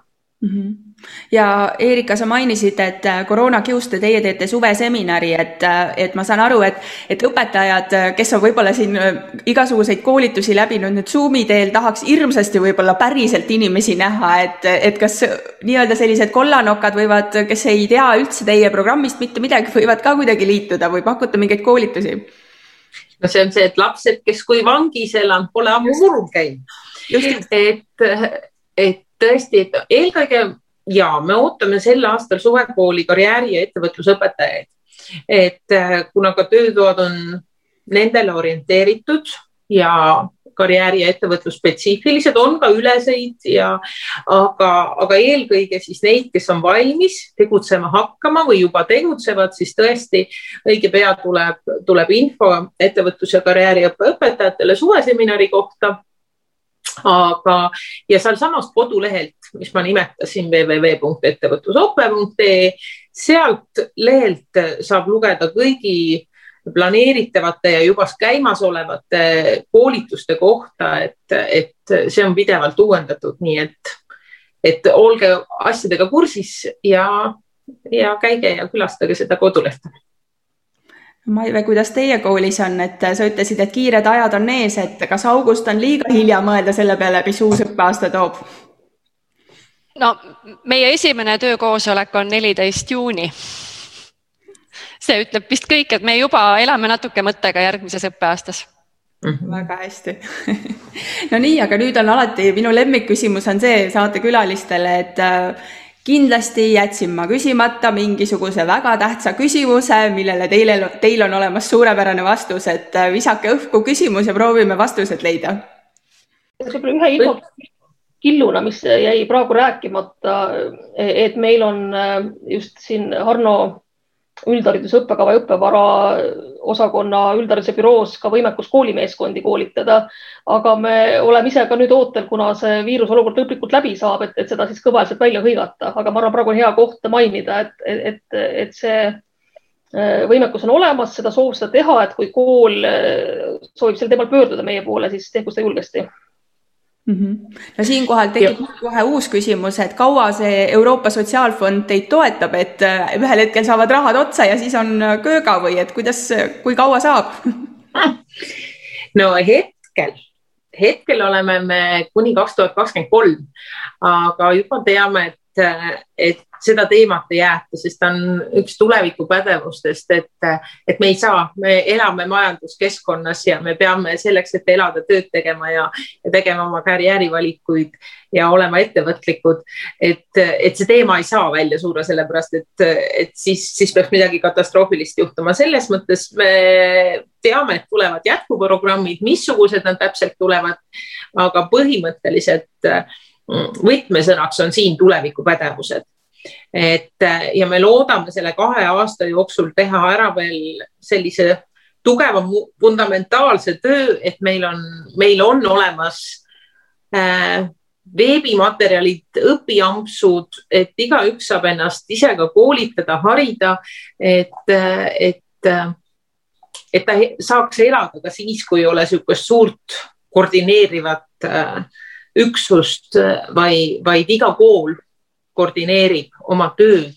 Ja Erika, sa mainisid, et äh, koroonakiuste teie teete suveseminari, et, äh, et ma saan aru, et, et õpetajad, äh, kes on võib-olla siin igasuguseid koolitusi läbinud nüüd Zoomi teel, tahaks hirmsasti võib-olla päriselt inimesi näha, et, et kas nii-öelda sellised kollanokad võivad, kes ei tea üldse teie programmist mitte midagi, võivad ka kuidagi liituda või pakkuda mingeid koolitusi? no see on see, et lapsed, kes kui vangis elanud, pole ammu murul käinud. et, et tõesti, et eelkõige ja me ootame sel aastal suvekooli karjääri ja ettevõtlusõpetajaid. et kuna ka töötoad on nendele orienteeritud ja karjääri ja ettevõtlusspetsiifilised, on ka üleseid ja aga, aga eelkõige siis neid, kes on valmis tegutsema hakkama või juba tegutsevad, siis tõesti õige pea tuleb, tuleb info ettevõtlus ja karjääriõppe õpetajatele suveseminari kohta aga, ja sealsamast kodulehelt, mis ma nimetasin www.ettevõtlusope.ee, sealt lehelt saab lugeda kõigi planeeritavate ja juba käimasolevate koolituste kohta, et, et see on pidevalt uuendatud, nii et, et olge asjadega kursis ja, ja käige ja külastage seda kodulehte. Maive, kuidas teie koolis on, et sa ütlesid, et kiired ajad on ees, et kas august on liiga hilja mõelda selle peale, mis uus õppeaasta toob? no meie esimene töökoosolek on neliteist juuni see ütleb vist kõik, et me juba elame natuke mõttega järgmises õppeaastas Mm -hmm. väga hästi no nii, aga nüüd on alati minu lemmikküsimus on see saatekülalistele, et kindlasti jätsin ma küsimata mingisuguse väga tähtsa küsimuse, millele teile, teil on olemas suurepärane vastus, et äh, visake õhku küsimus ja proovime vastused leida. võib-olla ühe info killuna, mis jäi praegu rääkimata, et meil on äh, just siin Harno üldhariduse õppekava ja õppevara osakonna üldhariduse büroos ka võimekus koolimeeskondi koolitada. aga me oleme ise ka nüüd ootel, kuna see viirusolukord lõplikult läbi saab, et, et seda siis kõvaliselt välja hõigata, aga ma arvan, praegu on hea koht mainida, et, et, et see äh, võimekus on olemas, seda soov seda teha, et kui kool äh, soovib sel teemal pöörduda meie poole, siis tehku seda julgesti mm. -hmm. no siinkohal tekib kohe uus küsimus, et kaua see Euroopa Sotsiaalfond teid toetab, et äh, ühel hetkel saavad rahad otsa ja siis on äh, kööga või et kuidas, kui kaua saab no hetkel, hetkel oleme me kuni kaks tuhat kakskümmend kolm, aga juba teame, et, äh, et seda teemat ei jäeta, sest ta on üks tulevikupädevustest, et, et me ei saa, me elame majanduskeskkonnas ja me peame selleks, et elada, tööd tegema ja, ja tegema oma karjäärivalikuid ja olema ettevõtlikud. et, et see teema ei saa välja surra, sellepärast et, et siis, siis peaks midagi katastroofilist juhtuma. selles mõttes me teame, et tulevad jätkuprogrammid, missugused nad täpselt tulevad, aga põhimõtteliselt võtmesõnaks on siin tulevikupädevused et ja me loodame selle kahe aasta jooksul teha ära veel sellise tugeva fundamentaalse töö, et meil on, meil on olemas äh, veebimaterjalid, õpiampsud, et igaüks saab ennast ise ka koolitada, harida, et, et, et ta saaks elada ka siis, kui ei ole niisugust suurt koordineerivat äh, üksust, vaid, vaid iga kool koordineerib oma tööd.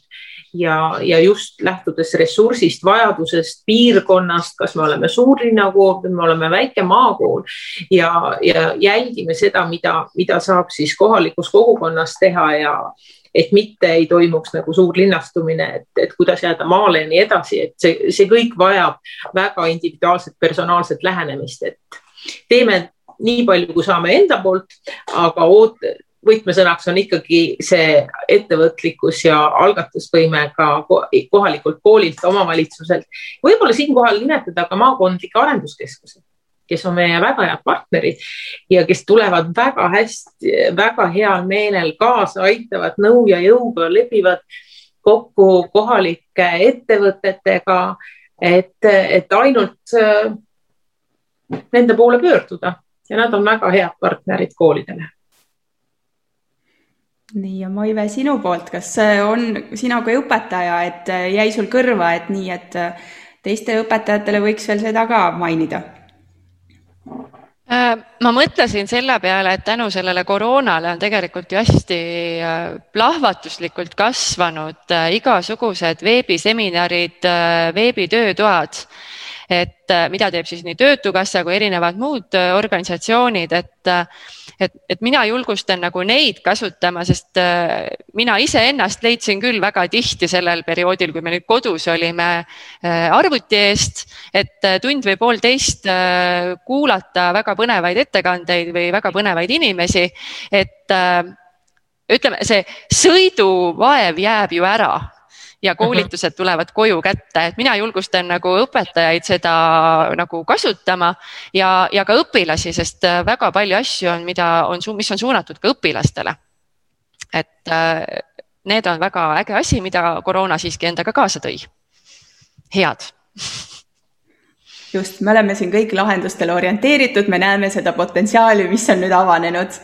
Ja, ja just lähtudes ressursist, vajadusest, piirkonnast, kas me oleme suurlinnakool või me oleme väike maakool ja, ja jälgime seda, mida, mida saab siis kohalikus kogukonnas teha ja et mitte ei toimuks nagu suur linnastumine, et, et kuidas jääda maale ja nii edasi, et see, see kõik vajab väga individuaalset, personaalset lähenemist, et teeme nii palju, kui saame enda poolt, aga oot-, võtmesõnaks on ikkagi see ettevõtlikkus ja algatusvõime ka kohalikult koolilt, omavalitsuselt. võib-olla siinkohal nimetada ka maakondlikke arenduskeskusi, kes on meie väga head partnerid ja kes tulevad väga hästi, väga heal meelel kaasa, aitavad nõu ja jõuga, lepivad kokku kohalike ettevõtetega, et, et ainult äh, nende poole pöörduda ja nad on väga head partnerid koolidele nii ja Maive, sinu poolt, kas on sina kui õpetaja, et äh, jäi sul kõrva, et nii, et äh, teistele õpetajatele võiks veel seda ka mainida? Äh, ma mõtlesin selle peale, et tänu sellele koroonale on tegelikult ju hästi plahvatuslikult kasvanud igasugused veebiseminarid, veebitöötoad et mida teeb siis nii Töötukassa kui erinevad muud organisatsioonid, et et, et mina julgustan nagu neid kasutama, sest äh, mina iseennast leidsin küll väga tihti sellel perioodil, kui me nüüd kodus olime äh, arvuti eest, et äh, tund või poolteist kuulata väga põnevaid ettekandeid või väga põnevaid inimesi, et ütleme, see sõiduvaev jääb ju ära ja koolitused tulevad koju kätte, et mina julgustan nagu õpetajaid seda nagu kasutama ja, ja ka õpilasi, sest äh, väga palju asju on, mida on, mis on suunatud ka õpilastele. et äh, need on väga äge asi, mida koroona siiski endaga kaasa tõi. head. Just, me oleme siin kõik lahendustele orienteeritud, me näeme seda potentsiaali, mis on nüüd avanenud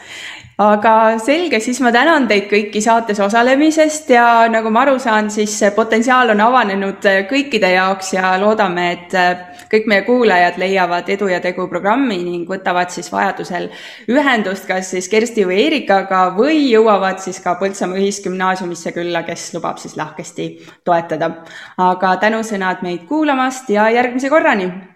aga selge, siis ma tänan teid kõiki saates osalemisest ja nagu ma aru saan, siis potentsiaal on avanenud kõikide jaoks ja loodame, et kõik meie kuulajad leiavad Edu ja Tegu programmi ning võtavad siis vajadusel ühendust kas siis Kersti või Eerikaga või jõuavad siis ka Põltsamaa Ühisgümnaasiumisse külla, kes lubab siis lahkesti toetada. aga tänusõnad meid kuulamast ja järgmise korrani